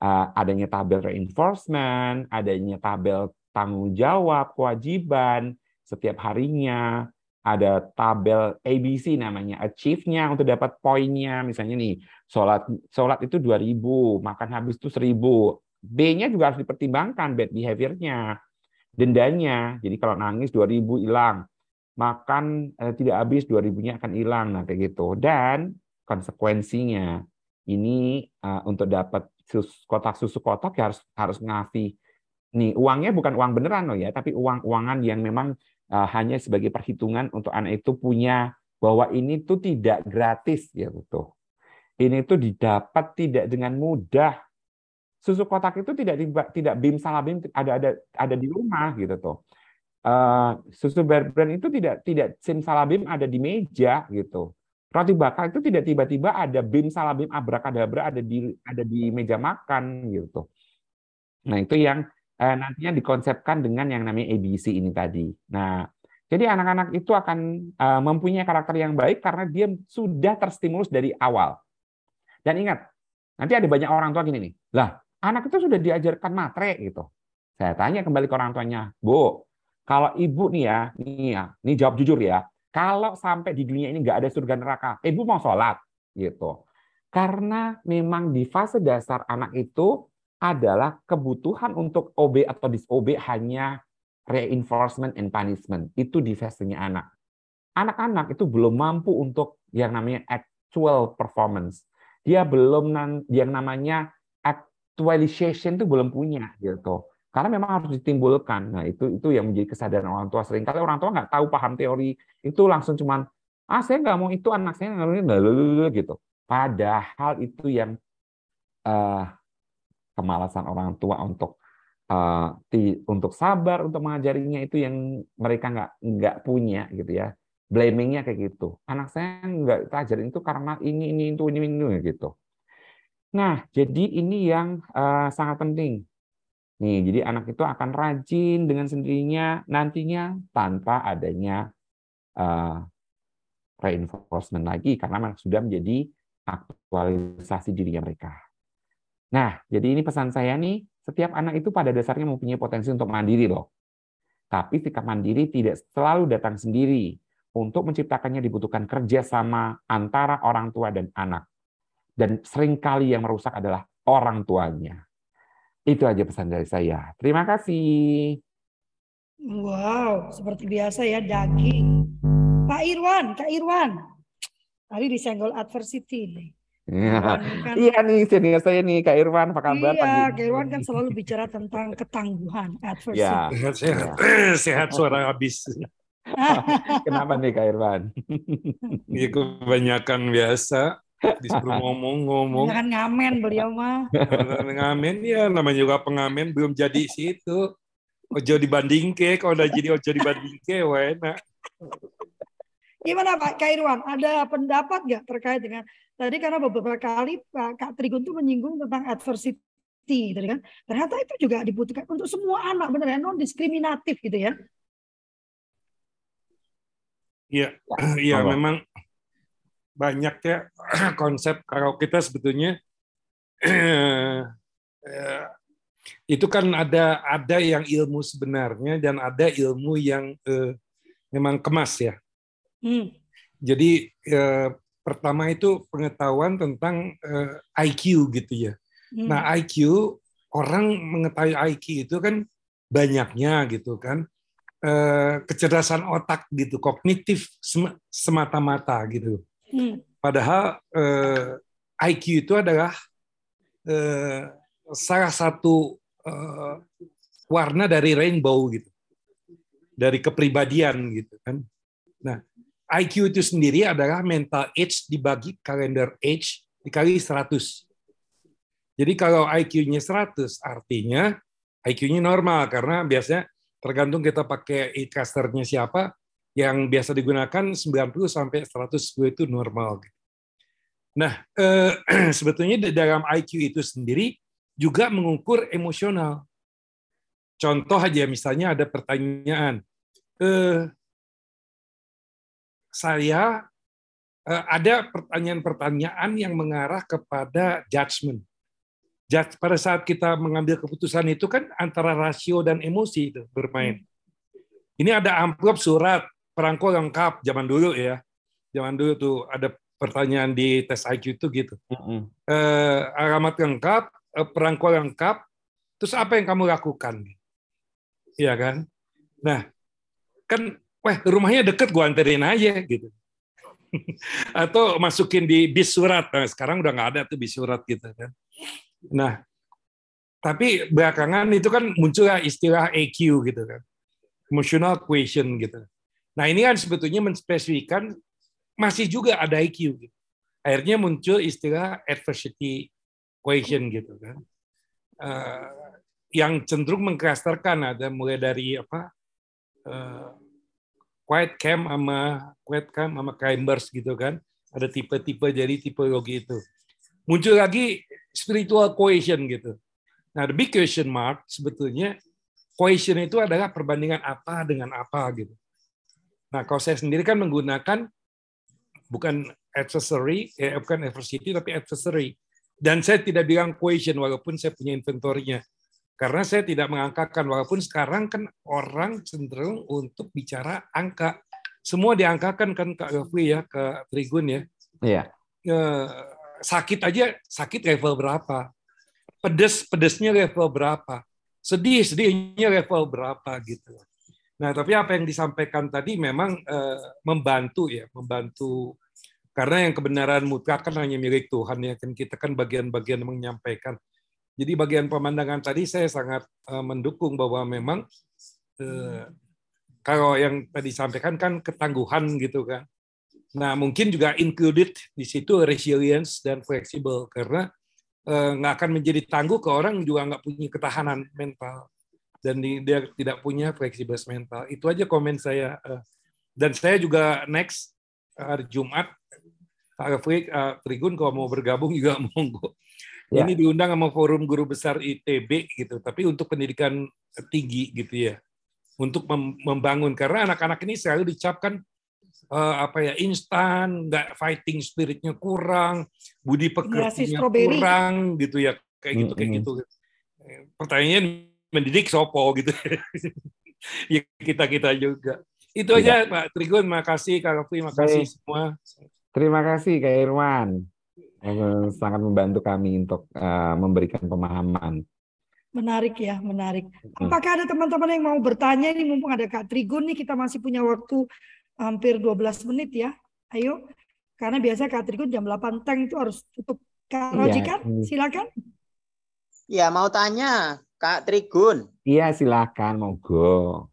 uh, adanya tabel reinforcement, adanya tabel tanggung jawab, kewajiban setiap harinya, ada tabel ABC namanya achieve-nya untuk dapat poinnya. Misalnya nih sholat sholat itu 2000 makan habis itu 1000 B-nya juga harus dipertimbangkan bad behavior-nya dendanya. Jadi kalau nangis 2000 hilang. Makan eh, tidak habis 2000-nya akan hilang. Nah kayak gitu. Dan konsekuensinya ini uh, untuk dapat sus, kotak susu kotak ya harus harus ngasih nih uangnya bukan uang beneran loh ya tapi uang uangan yang memang uh, hanya sebagai perhitungan untuk anak itu punya bahwa ini tuh tidak gratis ya tuh ini tuh didapat tidak dengan mudah. Susu kotak itu tidak tidak bim salabim ada ada ada di rumah gitu tuh. Uh, susu bear brand itu tidak tidak sim salabim ada di meja gitu. Roti bakar itu tidak tiba-tiba ada bim salabim abrakadabra ada di ada di meja makan gitu. Nah itu yang uh, nantinya dikonsepkan dengan yang namanya ABC ini tadi. Nah jadi anak-anak itu akan uh, mempunyai karakter yang baik karena dia sudah terstimulus dari awal. Dan ingat, nanti ada banyak orang tua gini nih, lah anak itu sudah diajarkan matre gitu. Saya tanya kembali ke orang tuanya, Bu, kalau ibu nih ya, nih ya, ini jawab jujur ya. Kalau sampai di dunia ini nggak ada surga neraka, ibu mau sholat gitu. Karena memang di fase dasar anak itu adalah kebutuhan untuk OB atau disobey hanya reinforcement and punishment. Itu di fasenya anak. Anak-anak itu belum mampu untuk yang namanya actual performance. Dia belum yang namanya actualization itu belum punya gitu. Karena memang harus ditimbulkan. Nah, itu itu yang menjadi kesadaran orang tua. sering kali orang tua nggak tahu paham teori, itu langsung cuman, ah saya nggak mau itu, anak saya nggak gitu. Padahal itu yang uh, kemalasan orang tua untuk uh, ti, untuk sabar untuk mengajarinya itu yang mereka nggak nggak punya gitu ya blamingnya kayak gitu anak saya nggak ajarin itu karena ini ini itu ini ini gitu nah jadi ini yang uh, sangat penting Nih, jadi anak itu akan rajin dengan sendirinya nantinya tanpa adanya uh, reinforcement lagi karena memang sudah menjadi aktualisasi dirinya mereka. Nah, jadi ini pesan saya nih, setiap anak itu pada dasarnya mempunyai potensi untuk mandiri loh. Tapi sikap mandiri tidak selalu datang sendiri. Untuk menciptakannya dibutuhkan kerjasama antara orang tua dan anak. Dan sering kali yang merusak adalah orang tuanya. Itu aja pesan dari saya. Terima kasih. Wow, seperti biasa ya daging. Pak Irwan, Kak Irwan. Tadi disenggol adversity nih. Iya, kan, iya nih senior saya nih Kak Irwan, apa kabar? Iya, Kak Irwan kan selalu bicara tentang ketangguhan, adversity. Ya. Sehat, sehat, suara habis. Kenapa nih Kak Irwan? Ya kebanyakan biasa disuruh ngomong-ngomong. Jangan ngamen beliau mah. ngamen ya namanya juga pengamen belum jadi situ. Ojo dibanding ke, kalau udah jadi ojo dibanding ke, enak. Gimana Pak Kairwan? Ada pendapat nggak terkait dengan tadi karena beberapa kali Pak Kak Trigun itu menyinggung tentang adversity tadi kan ternyata itu juga dibutuhkan untuk semua anak benar ya non diskriminatif gitu ya Iya, iya memang banyak ya konsep kalau kita sebetulnya eh, itu kan ada ada yang ilmu sebenarnya dan ada ilmu yang eh, memang kemas ya. Hmm. Jadi eh, pertama itu pengetahuan tentang eh, IQ gitu ya. Hmm. Nah IQ orang mengetahui IQ itu kan banyaknya gitu kan. uh, kecerdasan otak gitu, kognitif semata-mata gitu. Hmm. Padahal eh, IQ itu adalah uh, salah satu uh, warna dari rainbow gitu, dari kepribadian gitu kan. Nah, IQ itu sendiri adalah mental age dibagi kalender age dikali 100. Jadi kalau IQ-nya 100 artinya IQ-nya normal karena biasanya tergantung kita pakai e-casternya siapa yang biasa digunakan 90 sampai 110 itu normal. Nah, eh, sebetulnya di dalam IQ itu sendiri juga mengukur emosional. Contoh aja misalnya ada pertanyaan, eh, saya eh, ada pertanyaan-pertanyaan yang mengarah kepada judgment pada saat kita mengambil keputusan itu kan antara rasio dan emosi itu bermain. Hmm. Ini ada amplop surat perangko lengkap zaman dulu ya. Zaman dulu tuh ada pertanyaan di tes IQ itu gitu. Mm eh, alamat lengkap, eh, perangko lengkap, terus apa yang kamu lakukan? Iya kan? Nah, kan, wah rumahnya deket, gua anterin aja gitu. Atau masukin di bis surat. Nah, sekarang udah nggak ada tuh bis surat gitu kan. Nah, tapi belakangan itu kan muncullah istilah EQ gitu kan, emotional question gitu. Nah ini kan sebetulnya menspesifikan masih juga ada EQ. Gitu. Akhirnya muncul istilah adversity question gitu kan, uh, yang cenderung mengklasterkan ada mulai dari apa uh, quiet camp sama quiet camp sama climbers gitu kan, ada tipe-tipe jadi tipologi itu. Muncul lagi spiritual cohesion gitu. Nah, the big question mark sebetulnya cohesion itu adalah perbandingan apa dengan apa gitu. Nah, kalau saya sendiri kan menggunakan bukan adversary, eh, bukan adversity tapi adversary. Dan saya tidak bilang cohesion walaupun saya punya inventorinya. Karena saya tidak mengangkakan walaupun sekarang kan orang cenderung untuk bicara angka. Semua diangkakan kan Kak Gafri ya, ke Trigun ya. Iya. Eh, sakit aja sakit level berapa pedes pedesnya level berapa sedih sedihnya level berapa gitu nah tapi apa yang disampaikan tadi memang uh, membantu ya membantu. Karena yang kebenaran mutlak kan hanya milik Tuhan ya kan kita kan bagian-bagian menyampaikan. Jadi bagian pemandangan tadi saya sangat uh, mendukung bahwa memang uh, kalau yang tadi disampaikan kan ketangguhan gitu kan. Nah, mungkin juga included di situ resilience dan fleksibel. Karena eh, nggak akan menjadi tangguh ke orang juga nggak punya ketahanan mental dan dia tidak punya fleksibilitas mental. Itu aja komen saya. Eh. Dan saya juga next hari Jumat Pak Rafik, uh, Trigun kalau mau bergabung juga monggo. Ya. Ini diundang sama Forum Guru Besar ITB gitu, tapi untuk pendidikan tinggi gitu ya, untuk membangun karena anak-anak ini selalu dicapkan uh, apa ya instan, nggak fighting spiritnya kurang, budi pekertinya kurang gitu ya kayak gitu kayak gitu. Pertanyaannya mendidik sopo gitu. ya kita kita juga. Itu ya. aja Pak Trigun, makasih Kak Rofi, makasih Baik. semua. Terima kasih Kak Irwan. Sangat membantu kami untuk uh, memberikan pemahaman. Menarik ya, menarik. Apakah ada teman-teman yang mau bertanya ini mumpung ada Kak Trigun nih kita masih punya waktu hampir 12 menit ya. Ayo. Karena biasa Kak Trigun jam 8 tank itu harus tutup. Kak Rojikan, ya. silakan. Ya, mau tanya Kak Trigun. Iya, silakan, monggo.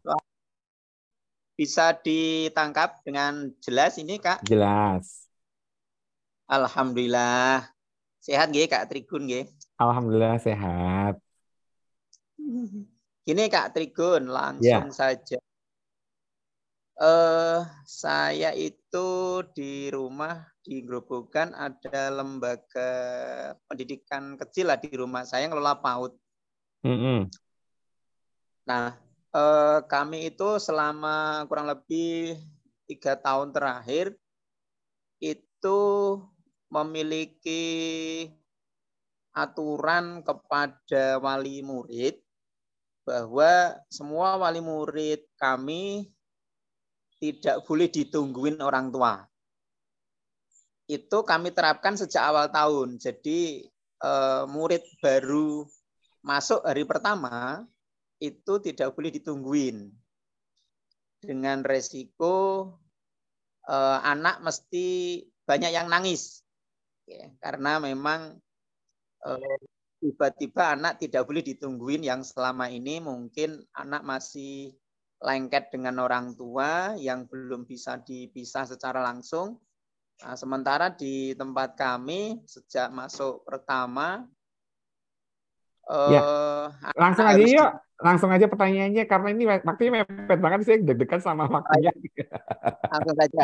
Bisa ditangkap dengan jelas ini, Kak? Jelas. Alhamdulillah. Sehat nggih Kak Trigun nggih? Alhamdulillah sehat. Gini Kak Trigun, langsung ya. saja eh saya itu di rumah di Grobogan ada lembaga pendidikan kecil lah di rumah saya ngelola PAUD. Mm -hmm. Nah, eh, kami itu selama kurang lebih tiga tahun terakhir itu memiliki aturan kepada wali murid bahwa semua wali murid kami tidak boleh ditungguin orang tua. Itu kami terapkan sejak awal tahun. Jadi eh, murid baru masuk hari pertama itu tidak boleh ditungguin. dengan resiko eh, anak mesti banyak yang nangis ya, karena memang eh, tiba-tiba anak tidak boleh ditungguin yang selama ini mungkin anak masih lengket dengan orang tua yang belum bisa dipisah secara langsung. Nah, sementara di tempat kami sejak masuk pertama Ya. Uh, langsung aja yuk, langsung aja pertanyaannya karena ini waktunya mepet banget sih deg-degan sama waktunya. Langsung saja.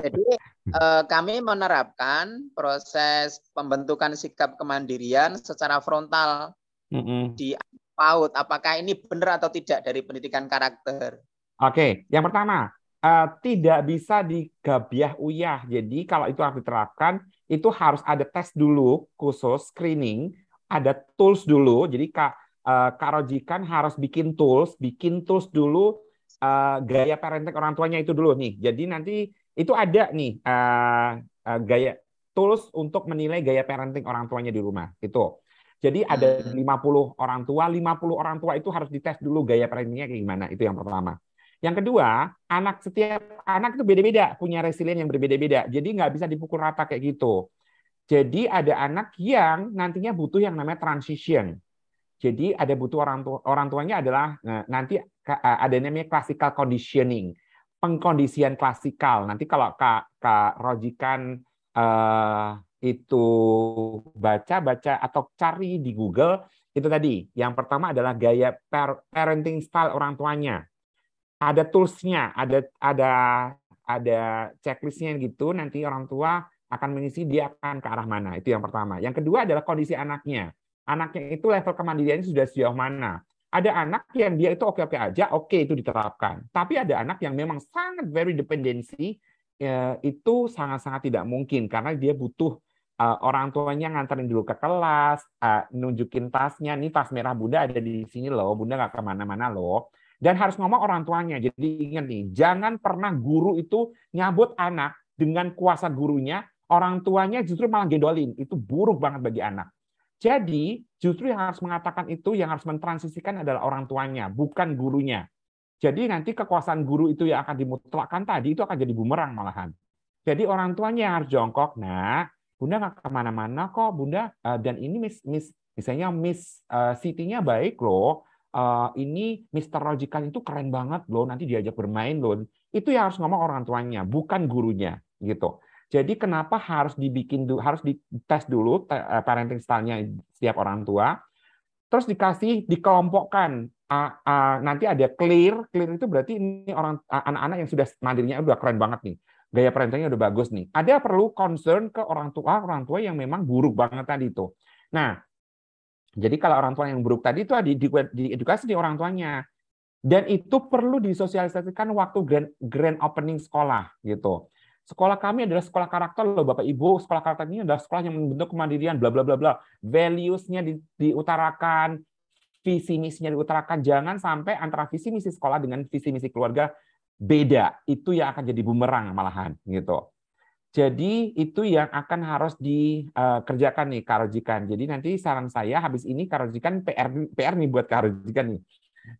Jadi uh, kami menerapkan proses pembentukan sikap kemandirian secara frontal mm -hmm. di PAUD. Apakah ini benar atau tidak dari pendidikan karakter? Oke, yang pertama uh, tidak bisa digabiah uyah. Jadi kalau itu harus diterapkan, itu harus ada tes dulu khusus screening ada tools dulu. Jadi Kak uh, Kak Rojikan harus bikin tools, bikin tools dulu uh, gaya parenting orang tuanya itu dulu nih. Jadi nanti itu ada nih uh, uh, gaya tools untuk menilai gaya parenting orang tuanya di rumah. Itu. Jadi ada 50 hmm. orang tua, 50 orang tua itu harus dites dulu gaya parentingnya kayak gimana. Itu yang pertama. Yang kedua, anak setiap anak itu beda-beda, punya resilien yang berbeda-beda. Jadi nggak bisa dipukul rata kayak gitu. Jadi ada anak yang nantinya butuh yang namanya transition. Jadi ada butuh orang tua orang tuanya adalah nah, nanti ada namanya classical conditioning, pengkondisian klasikal. Nanti kalau Kak Kak Rojikan uh, itu baca-baca atau cari di Google itu tadi. Yang pertama adalah gaya parenting style orang tuanya. Ada toolsnya, ada ada ada checklistnya gitu. Nanti orang tua akan mengisi dia akan ke arah mana. Itu yang pertama. Yang kedua adalah kondisi anaknya. Anaknya itu level kemandiriannya sudah sejauh mana. Ada anak yang dia itu oke-oke aja, oke itu diterapkan. Tapi ada anak yang memang sangat very dependency, ya, itu sangat-sangat tidak mungkin karena dia butuh uh, orang tuanya nganterin dulu ke kelas, uh, nunjukin tasnya, nih tas merah bunda ada di sini loh, bunda nggak ke mana-mana loh. Dan harus ngomong orang tuanya. Jadi ingat nih, jangan pernah guru itu nyabut anak dengan kuasa gurunya orang tuanya justru malah gendolin. Itu buruk banget bagi anak. Jadi justru yang harus mengatakan itu, yang harus mentransisikan adalah orang tuanya, bukan gurunya. Jadi nanti kekuasaan guru itu yang akan dimutlakkan tadi itu akan jadi bumerang malahan. Jadi orang tuanya yang harus jongkok. Nah, Bunda nggak ke mana-mana kok, Bunda. Eh, dan ini Miss, Miss misalnya Miss uh, Siti-nya baik loh. Uh, ini Mr. Logical itu keren banget loh. Nanti diajak bermain loh. Itu yang harus ngomong orang tuanya, bukan gurunya gitu. Jadi kenapa harus dibikin harus dites dulu eh, parenting style-nya setiap orang tua, terus dikasih dikelompokkan. nanti ada clear, clear itu berarti ini orang anak-anak yang sudah mandirinya udah keren banget nih, gaya parentingnya udah bagus nih. Ada perlu concern ke orang tua, orang tua yang memang buruk banget tadi itu. Nah, jadi kalau orang tua yang buruk tadi itu di, di edukasi di orang tuanya, dan itu perlu disosialisasikan waktu grand, grand opening sekolah gitu. Sekolah kami adalah sekolah karakter loh Bapak Ibu. Sekolah karakter ini adalah sekolah yang membentuk kemandirian bla bla bla bla. Values-nya di, diutarakan, visi misinya diutarakan. Jangan sampai antara visi misi sekolah dengan visi misi keluarga beda. Itu yang akan jadi bumerang malahan gitu. Jadi itu yang akan harus dikerjakan nih Karojikan. Jadi nanti saran saya habis ini Karojikan PR PR nih buat Karojikan nih.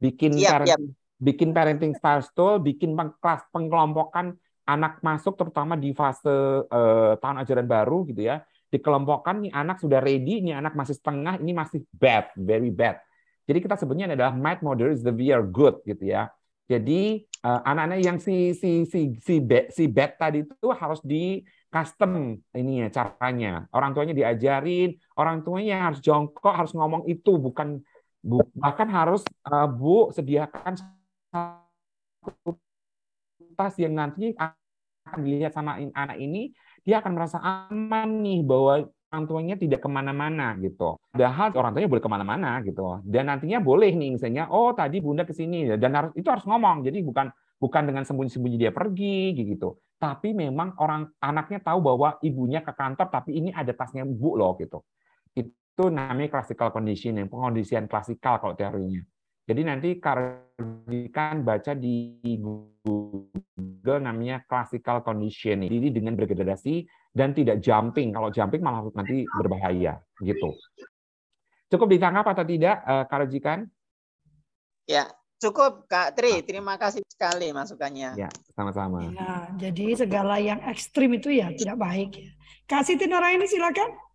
Bikin parenting, siap. bikin parenting style tool, bikin kelas pengelompokan anak masuk terutama di fase uh, tahun ajaran baru gitu ya dikelompokkan nih anak sudah ready nih anak masih setengah ini masih bad very bad. Jadi kita sebutnya adalah mild moderate severe good gitu ya. Jadi uh, anak-anak yang si si si si bad, si bad tadi itu harus di custom ini ya caranya. Orang tuanya diajarin orang tuanya harus jongkok harus ngomong itu bukan bu, bahkan harus uh, bu sediakan tas yang nanti akan dilihat sama anak ini, dia akan merasa aman nih bahwa orang tuanya tidak ke mana-mana gitu. Padahal orang tuanya boleh ke mana-mana gitu. Dan nantinya boleh nih misalnya, oh tadi bunda ke sini dan harus itu harus ngomong. Jadi bukan bukan dengan sembunyi-sembunyi dia pergi gitu. Tapi memang orang anaknya tahu bahwa ibunya ke kantor, tapi ini ada tasnya bu loh gitu. Itu namanya classical conditioning, pengondisian klasikal kalau teorinya. Jadi nanti kardikan baca di Google namanya classical conditioning. Jadi dengan bergradasi dan tidak jumping. Kalau jumping malah nanti berbahaya gitu. Cukup ditangkap atau tidak, uh, Karajikan? Ya, Cukup Kak Tri, terima kasih sekali masukannya. Ya, sama-sama. Ya, jadi segala yang ekstrim itu ya tidak baik ya. Kak Siti ini silakan.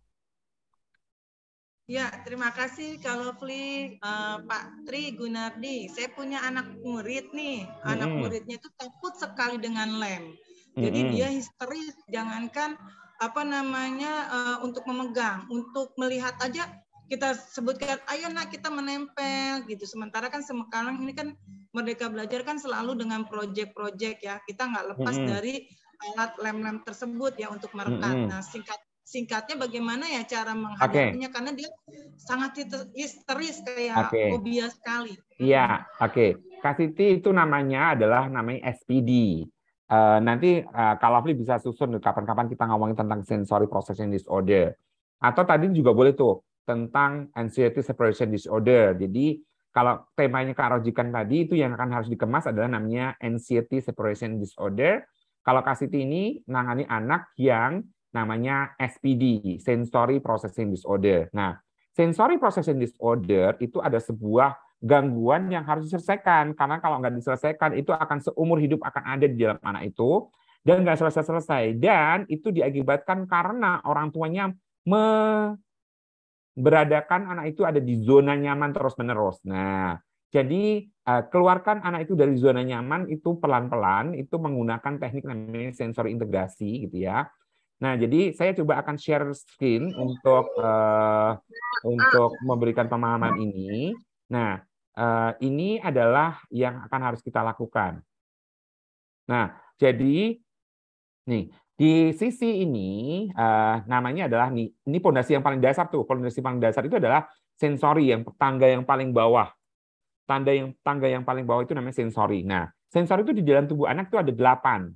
Ya, terima kasih Kak Lovely, uh, Pak Tri Gunardi. Saya punya anak murid nih. Anak mm -hmm. muridnya itu takut sekali dengan lem. Jadi mm -hmm. dia histeris, jangankan apa namanya uh, untuk memegang, untuk melihat aja kita sebutkan ayo nak kita menempel gitu sementara kan sekarang ini kan Merdeka Belajar kan selalu dengan proyek-proyek ya kita nggak lepas mm -hmm. dari alat lem-lem tersebut ya untuk merekat mm -hmm. nah singkat singkatnya bagaimana ya cara menghadapinya okay. karena dia sangat histeris kayak okay. fobia sekali iya oke okay. Kasiti itu namanya adalah namanya SPD Uh, nanti uh, kalau bisa susun kapan-kapan kita ngomongin tentang sensory processing disorder. Atau tadi juga boleh tuh tentang anxiety separation disorder. Jadi kalau temanya kearojikan tadi itu yang akan harus dikemas adalah namanya anxiety separation disorder. Kalau Kasiti ini nangani anak yang namanya SPD, sensory processing disorder. Nah, sensory processing disorder itu ada sebuah gangguan yang harus diselesaikan karena kalau nggak diselesaikan itu akan seumur hidup akan ada di dalam anak itu dan nggak selesai-selesai dan itu diakibatkan karena orang tuanya beradakan anak itu ada di zona nyaman terus-menerus. Nah, jadi eh, keluarkan anak itu dari zona nyaman itu pelan-pelan itu menggunakan teknik namanya sensor integrasi gitu ya. Nah, jadi saya coba akan share screen untuk uh, untuk memberikan pemahaman ini. Nah, uh, ini adalah yang akan harus kita lakukan. Nah, jadi nih di sisi ini uh, namanya adalah nih, ini pondasi yang paling dasar tuh. Pondasi paling dasar itu adalah sensori yang tangga yang paling bawah. Tanda yang tangga yang paling bawah itu namanya sensori. Nah, sensori itu di dalam tubuh anak itu ada delapan.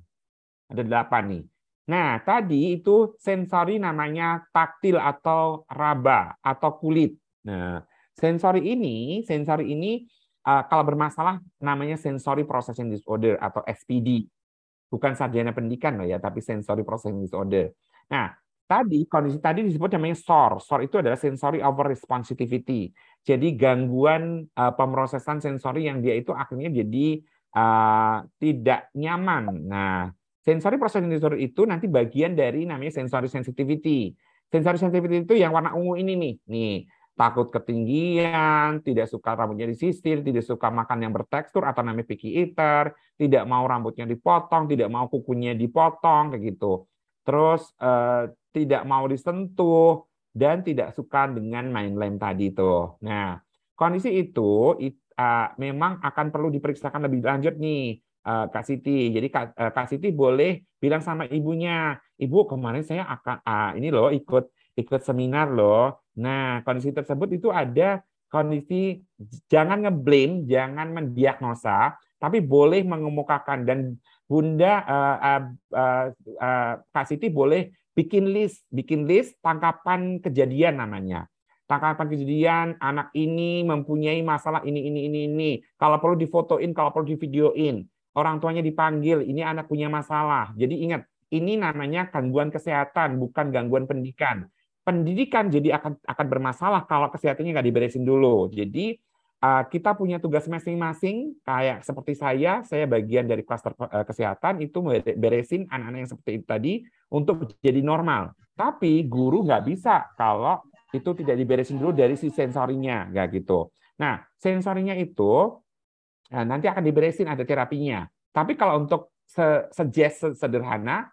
Ada delapan nih. Nah, tadi itu sensori namanya taktil atau raba atau kulit. Nah, sensori ini, sensori ini uh, kalau bermasalah namanya sensory processing disorder atau SPD bukan sarjana pendidikan loh ya, tapi sensory processing disorder. Nah, tadi kondisi tadi disebut namanya SOR. SOR itu adalah sensory over responsivity. Jadi gangguan uh, pemrosesan sensori yang dia itu akhirnya jadi uh, tidak nyaman. Nah, sensory processing disorder itu nanti bagian dari namanya sensory sensitivity. Sensory sensitivity itu yang warna ungu ini nih. Nih, takut ketinggian, tidak suka rambutnya disisir, tidak suka makan yang bertekstur atau namanya picky eater, tidak mau rambutnya dipotong, tidak mau kukunya dipotong kayak gitu. Terus eh, tidak mau disentuh dan tidak suka dengan main lem tadi itu. Nah, kondisi itu it, uh, memang akan perlu diperiksakan lebih lanjut nih Kak Siti. Jadi Kak, uh, Kak Siti boleh bilang sama ibunya, "Ibu, kemarin saya akan uh, ini loh ikut ikut seminar loh. Nah, kondisi tersebut itu ada kondisi jangan ngeblame, jangan mendiagnosa, tapi boleh mengemukakan dan Bunda uh, uh, uh, uh, Kak Siti boleh bikin list, bikin list tangkapan kejadian namanya. Tangkapan kejadian anak ini mempunyai masalah ini ini ini ini. Kalau perlu difotoin, kalau perlu divideoin. Orang tuanya dipanggil, ini anak punya masalah. Jadi ingat, ini namanya gangguan kesehatan, bukan gangguan pendidikan pendidikan jadi akan akan bermasalah kalau kesehatannya nggak diberesin dulu. Jadi uh, kita punya tugas masing-masing. Kayak seperti saya, saya bagian dari klaster uh, kesehatan itu beresin anak-anak yang seperti itu tadi untuk jadi normal. Tapi guru nggak bisa kalau itu tidak diberesin dulu dari si sensorinya, nggak gitu. Nah, sensorinya itu nah, nanti akan diberesin ada terapinya. Tapi kalau untuk suggest sederhana,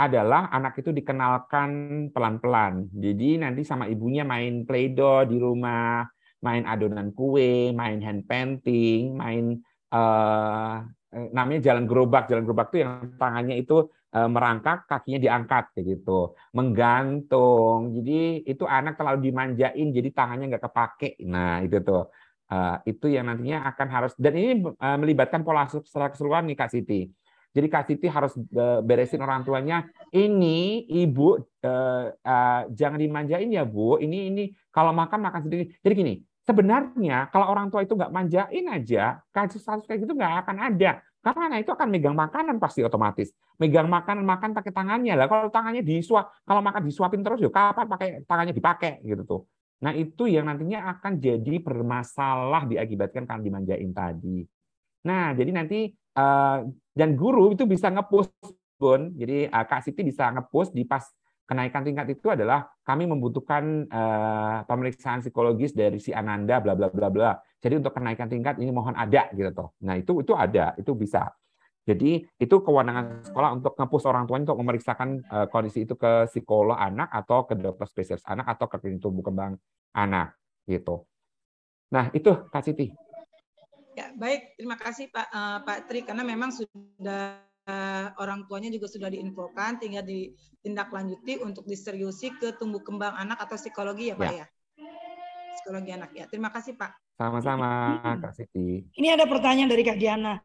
adalah anak itu dikenalkan pelan-pelan. Jadi nanti sama ibunya main play-doh di rumah, main adonan kue, main hand painting, main uh, namanya jalan gerobak. Jalan gerobak itu yang tangannya itu uh, merangkak, kakinya diangkat kayak gitu, menggantung. Jadi itu anak terlalu dimanjain, jadi tangannya nggak kepake. Nah itu tuh. Uh, itu yang nantinya akan harus dan ini uh, melibatkan pola secara keseluruhan nih Kak Siti jadi Kak Siti harus eh, beresin orang tuanya. Ini ibu uh, uh, jangan dimanjain ya bu. Ini ini kalau makan makan sendiri. Jadi gini, sebenarnya kalau orang tua itu nggak manjain aja, kasus-kasus kayak gitu nggak akan ada. Karena anak itu akan megang makanan pasti otomatis. Megang makanan makan pakai tangannya lah. Kalau tangannya disuap, kalau makan disuapin terus, yuk kapan pakai tangannya dipakai gitu tuh. Nah itu yang nantinya akan jadi bermasalah diakibatkan karena dimanjain tadi. Nah, jadi nanti uh, dan guru itu bisa ngepost Bun. Jadi uh, Kak Siti bisa ngepost di pas kenaikan tingkat itu adalah kami membutuhkan uh, pemeriksaan psikologis dari si Ananda bla bla bla bla. Jadi untuk kenaikan tingkat ini mohon ada gitu toh. Nah, itu itu ada, itu bisa. Jadi itu kewenangan sekolah untuk ngepush orang tua untuk memeriksakan uh, kondisi itu ke psikolog anak atau ke dokter spesialis anak atau ke klinik tumbuh kembang anak gitu. Nah, itu Kak Siti. Ya, baik. Terima kasih Pak uh, Pak Tri karena memang sudah uh, orang tuanya juga sudah diinfokan, tinggal ditindaklanjuti untuk diseriusi ke tumbuh kembang anak atau psikologi ya Pak ya. ya? Psikologi anak ya. Terima kasih Pak. Sama-sama Kak Siti. Ini ada pertanyaan dari Kak Diana.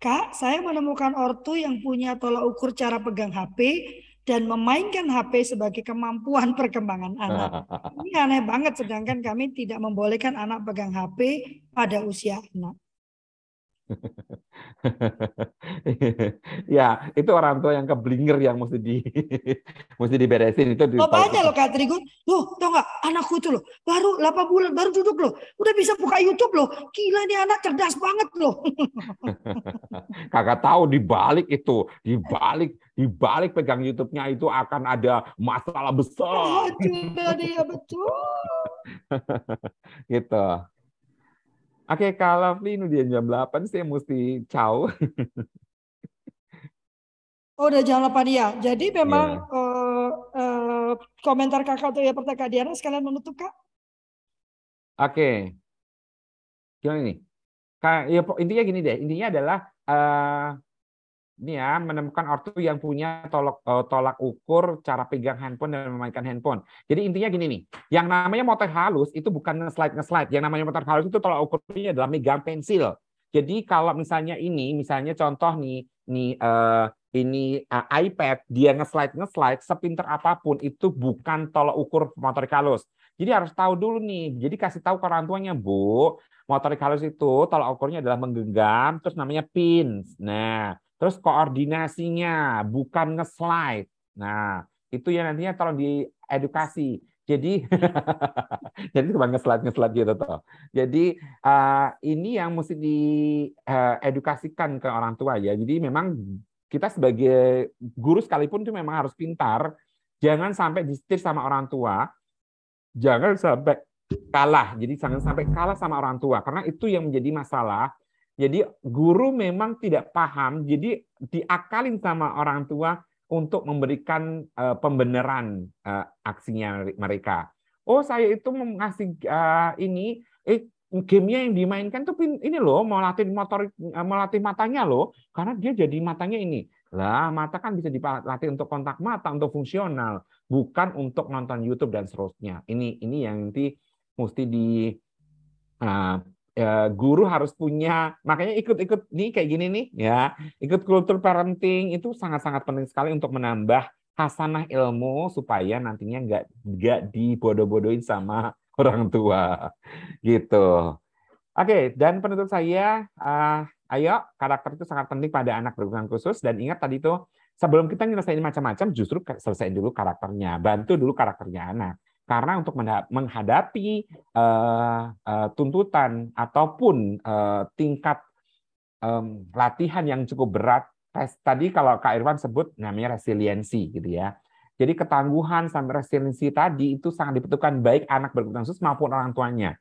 Kak, saya menemukan ortu yang punya tolak ukur cara pegang HP dan memainkan HP sebagai kemampuan perkembangan anak. Ini aneh banget, sedangkan kami tidak membolehkan anak pegang HP pada usia anak. ya, itu orang tua yang keblinger yang mesti di mesti diberesin itu. Lo banyak loh Kak Trigun. Loh, tau nggak anakku itu loh, baru 8 bulan, baru duduk loh. Udah bisa buka YouTube loh. Gila nih anak cerdas banget loh. Kakak tahu di balik itu, di balik di balik pegang YouTube-nya itu akan ada masalah besar. Aduh, dia betul. gitu. Oke, kalau ini udah jam 8 saya mesti caw. Oh, udah jam 8 ya. Jadi memang yeah. uh, uh, komentar kakak tuh ya pertanyaan Diana sekalian menutup kak. Oke. Okay. Gimana nih? Ya, intinya gini deh. Intinya adalah uh, ini ya menemukan ortu yang punya tolak uh, tolak ukur cara pegang handphone dan memainkan handphone. Jadi intinya gini nih, yang namanya motor halus itu bukan nge-slide nge-slide. Yang namanya motor halus itu tolak ukurnya adalah megang pensil. Jadi kalau misalnya ini, misalnya contoh nih, nih uh, ini uh, iPad dia nge-slide nge-slide sepinter apa pun itu bukan tolak ukur motorik halus. Jadi harus tahu dulu nih. Jadi kasih tahu ke orang tuanya, Bu, motorik halus itu tolak ukurnya adalah menggenggam terus namanya pins. Nah, Terus koordinasinya, bukan nge-slide. Nah, itu yang nantinya tolong diedukasi. Jadi jadi cuma nge-slide nge-slide gitu toh. Jadi uh, ini yang mesti diedukasikan ke orang tua ya. Jadi memang kita sebagai guru sekalipun itu memang harus pintar. Jangan sampai disetir sama orang tua. Jangan sampai kalah. Jadi jangan sampai kalah sama orang tua karena itu yang menjadi masalah jadi guru memang tidak paham, jadi diakalin sama orang tua untuk memberikan uh, pembenaran uh, aksinya mereka. Oh saya itu mengasih uh, ini, eh gamenya yang dimainkan tuh ini loh melatih motor melatih matanya loh karena dia jadi matanya ini lah mata kan bisa dilatih untuk kontak mata untuk fungsional bukan untuk nonton YouTube dan seterusnya ini ini yang nanti mesti di uh, ya, guru harus punya makanya ikut-ikut nih kayak gini nih ya. Ikut kultur parenting itu sangat-sangat penting sekali untuk menambah hasanah ilmu supaya nantinya nggak nggak dibodoh-bodohin sama orang tua gitu. Oke dan penutup saya uh, ayo karakter itu sangat penting pada anak berkebutuhan khusus. Dan ingat tadi itu sebelum kita nyelesain macam-macam justru selesaiin dulu karakternya. Bantu dulu karakternya anak karena untuk menghadapi uh, uh, tuntutan ataupun uh, tingkat um, latihan yang cukup berat, tes, tadi kalau Kak Irwan sebut namanya resiliensi gitu ya. Jadi ketangguhan sampai resiliensi tadi itu sangat dibutuhkan baik anak berkebutuhan khusus maupun orang tuanya.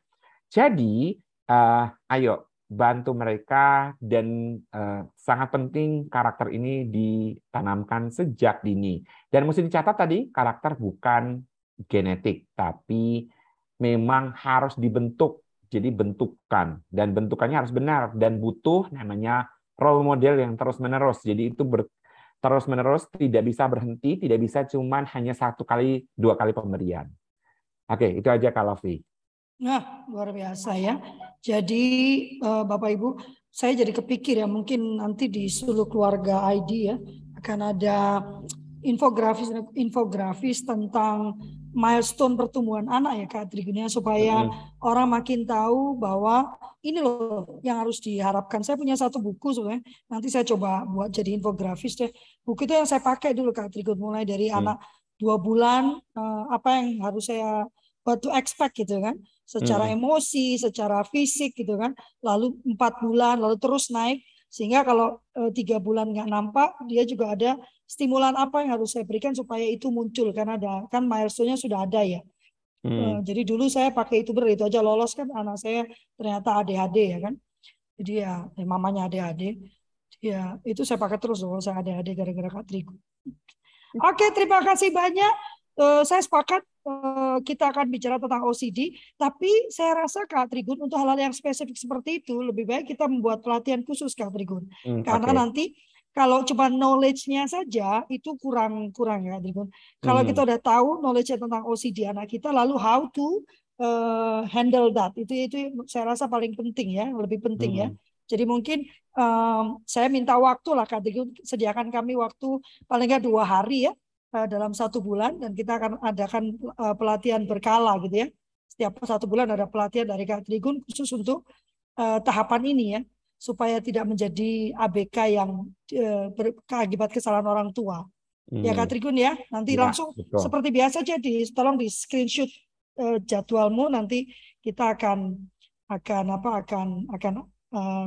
Jadi uh, ayo bantu mereka dan uh, sangat penting karakter ini ditanamkan sejak dini. Dan mesti dicatat tadi karakter bukan genetik, tapi memang harus dibentuk. Jadi bentukan dan bentukannya harus benar dan butuh namanya role model yang terus menerus. Jadi itu ber, terus menerus tidak bisa berhenti, tidak bisa cuman hanya satu kali dua kali pemberian. Oke, itu aja kalau V. Nah, luar biasa ya. Jadi eh, Bapak Ibu, saya jadi kepikir ya mungkin nanti di seluruh keluarga ID ya akan ada infografis infografis tentang milestone pertumbuhan anak ya Kak Trigunia supaya hmm. orang makin tahu bahwa ini loh yang harus diharapkan. Saya punya satu buku sebenarnya. Nanti saya coba buat jadi infografis deh. Buku itu yang saya pakai dulu Kak Trigun mulai dari hmm. anak dua bulan uh, apa yang harus saya what to expect gitu kan, secara hmm. emosi, secara fisik gitu kan, lalu empat bulan, lalu terus naik sehingga kalau e, tiga bulan nggak nampak, dia juga ada stimulan apa yang harus saya berikan supaya itu muncul karena ada kan milestone-nya sudah ada ya. Hmm. E, jadi dulu saya pakai itu ber itu aja lolos kan anak saya ternyata ADHD ya kan. Jadi ya, ya mamanya ADHD. Ya itu saya pakai terus loh saya ADHD gara-gara Kak. Oke, terima kasih banyak. Uh, saya sepakat kita akan bicara tentang OCD, tapi saya rasa Kak Trigun untuk hal-hal yang spesifik seperti itu lebih baik kita membuat pelatihan khusus Kak Trigun. Hmm, Karena okay. nanti kalau cuma knowledge-nya saja itu kurang kurang ya Trigun. Kalau hmm. kita udah tahu knowledge tentang OCD anak kita lalu how to uh, handle that itu itu saya rasa paling penting ya, lebih penting ya. hmm. ya. Jadi mungkin um, saya minta waktu lah Kak Trigun sediakan kami waktu paling nggak dua hari ya uh, dalam satu bulan dan kita akan adakan uh, pelatihan berkala gitu ya. Setiap satu bulan ada pelatihan dari Kak Trigun khusus untuk uh, tahapan ini ya supaya tidak menjadi ABK yang uh, berakibat kesalahan orang tua. Hmm. Ya Kak hmm. Trigun ya, nanti ya, langsung betul. seperti biasa jadi tolong di screenshot uh, jadwalmu nanti kita akan akan apa akan akan uh,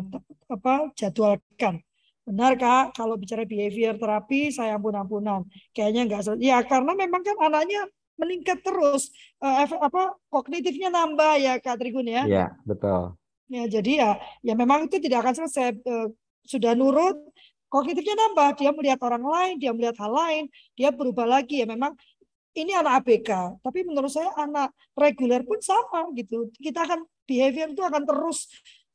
apa jadwalkan Benar Kak, kalau bicara behavior terapi saya ampun-ampunan. Kayaknya enggak ya karena memang kan anaknya meningkat terus uh, apa kognitifnya nambah ya Kak Trigun ya. Iya, betul. Ya, jadi ya ya memang itu tidak akan selesai uh, sudah nurut kognitifnya nambah, dia melihat orang lain, dia melihat hal lain, dia berubah lagi ya memang ini anak ABK, tapi menurut saya anak reguler pun sama gitu. Kita akan behavior itu akan terus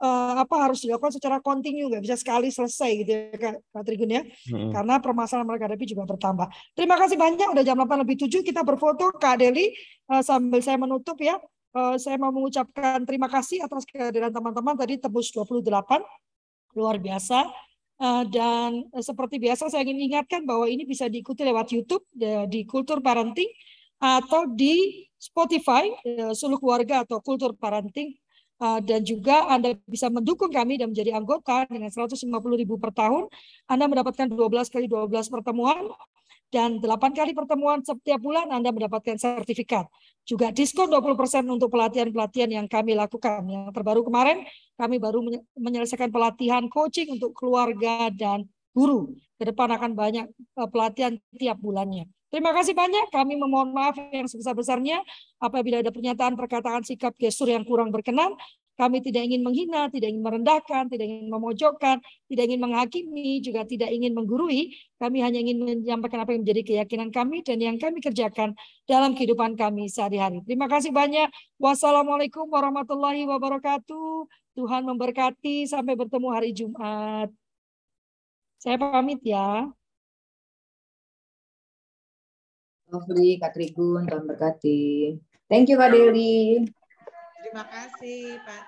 uh, apa harus dilakukan secara kontinu nggak bisa sekali selesai gitu ya Kak Trigun ya. Hmm. karena permasalahan mereka hadapi juga bertambah. Terima kasih banyak udah jam 8 lebih 7 kita berfoto Kak Deli. Uh, sambil saya menutup ya uh, saya mau mengucapkan terima kasih atas kehadiran teman-teman tadi tebus 28 luar biasa. Uh, dan uh, seperti biasa saya ingin ingatkan bahwa ini bisa diikuti lewat YouTube di Kultur Parenting atau di Spotify Suluh Keluarga atau Kultur Parenting. Uh, dan juga Anda bisa mendukung kami dan menjadi anggota dengan 150 ribu per tahun. Anda mendapatkan 12 kali 12 pertemuan dan 8 kali pertemuan setiap bulan Anda mendapatkan sertifikat. Juga diskon 20% untuk pelatihan-pelatihan yang kami lakukan. Yang terbaru kemarin kami baru menyelesaikan pelatihan coaching untuk keluarga dan guru. Ke depan akan banyak uh, pelatihan tiap bulannya. Terima kasih banyak. Kami memohon maaf yang sebesar-besarnya apabila ada pernyataan, perkataan, sikap, gestur yang kurang berkenan. Kami tidak ingin menghina, tidak ingin merendahkan, tidak ingin memojokkan, tidak ingin menghakimi, juga tidak ingin menggurui. Kami hanya ingin menyampaikan apa yang menjadi keyakinan kami dan yang kami kerjakan dalam kehidupan kami sehari-hari. Terima kasih banyak. Wassalamualaikum warahmatullahi wabarakatuh. Tuhan memberkati. Sampai bertemu hari Jumat. Saya pamit ya. Lovely, Kak Trigun, Tuhan berkati. Thank you Kak Deli. Terima kasih Pak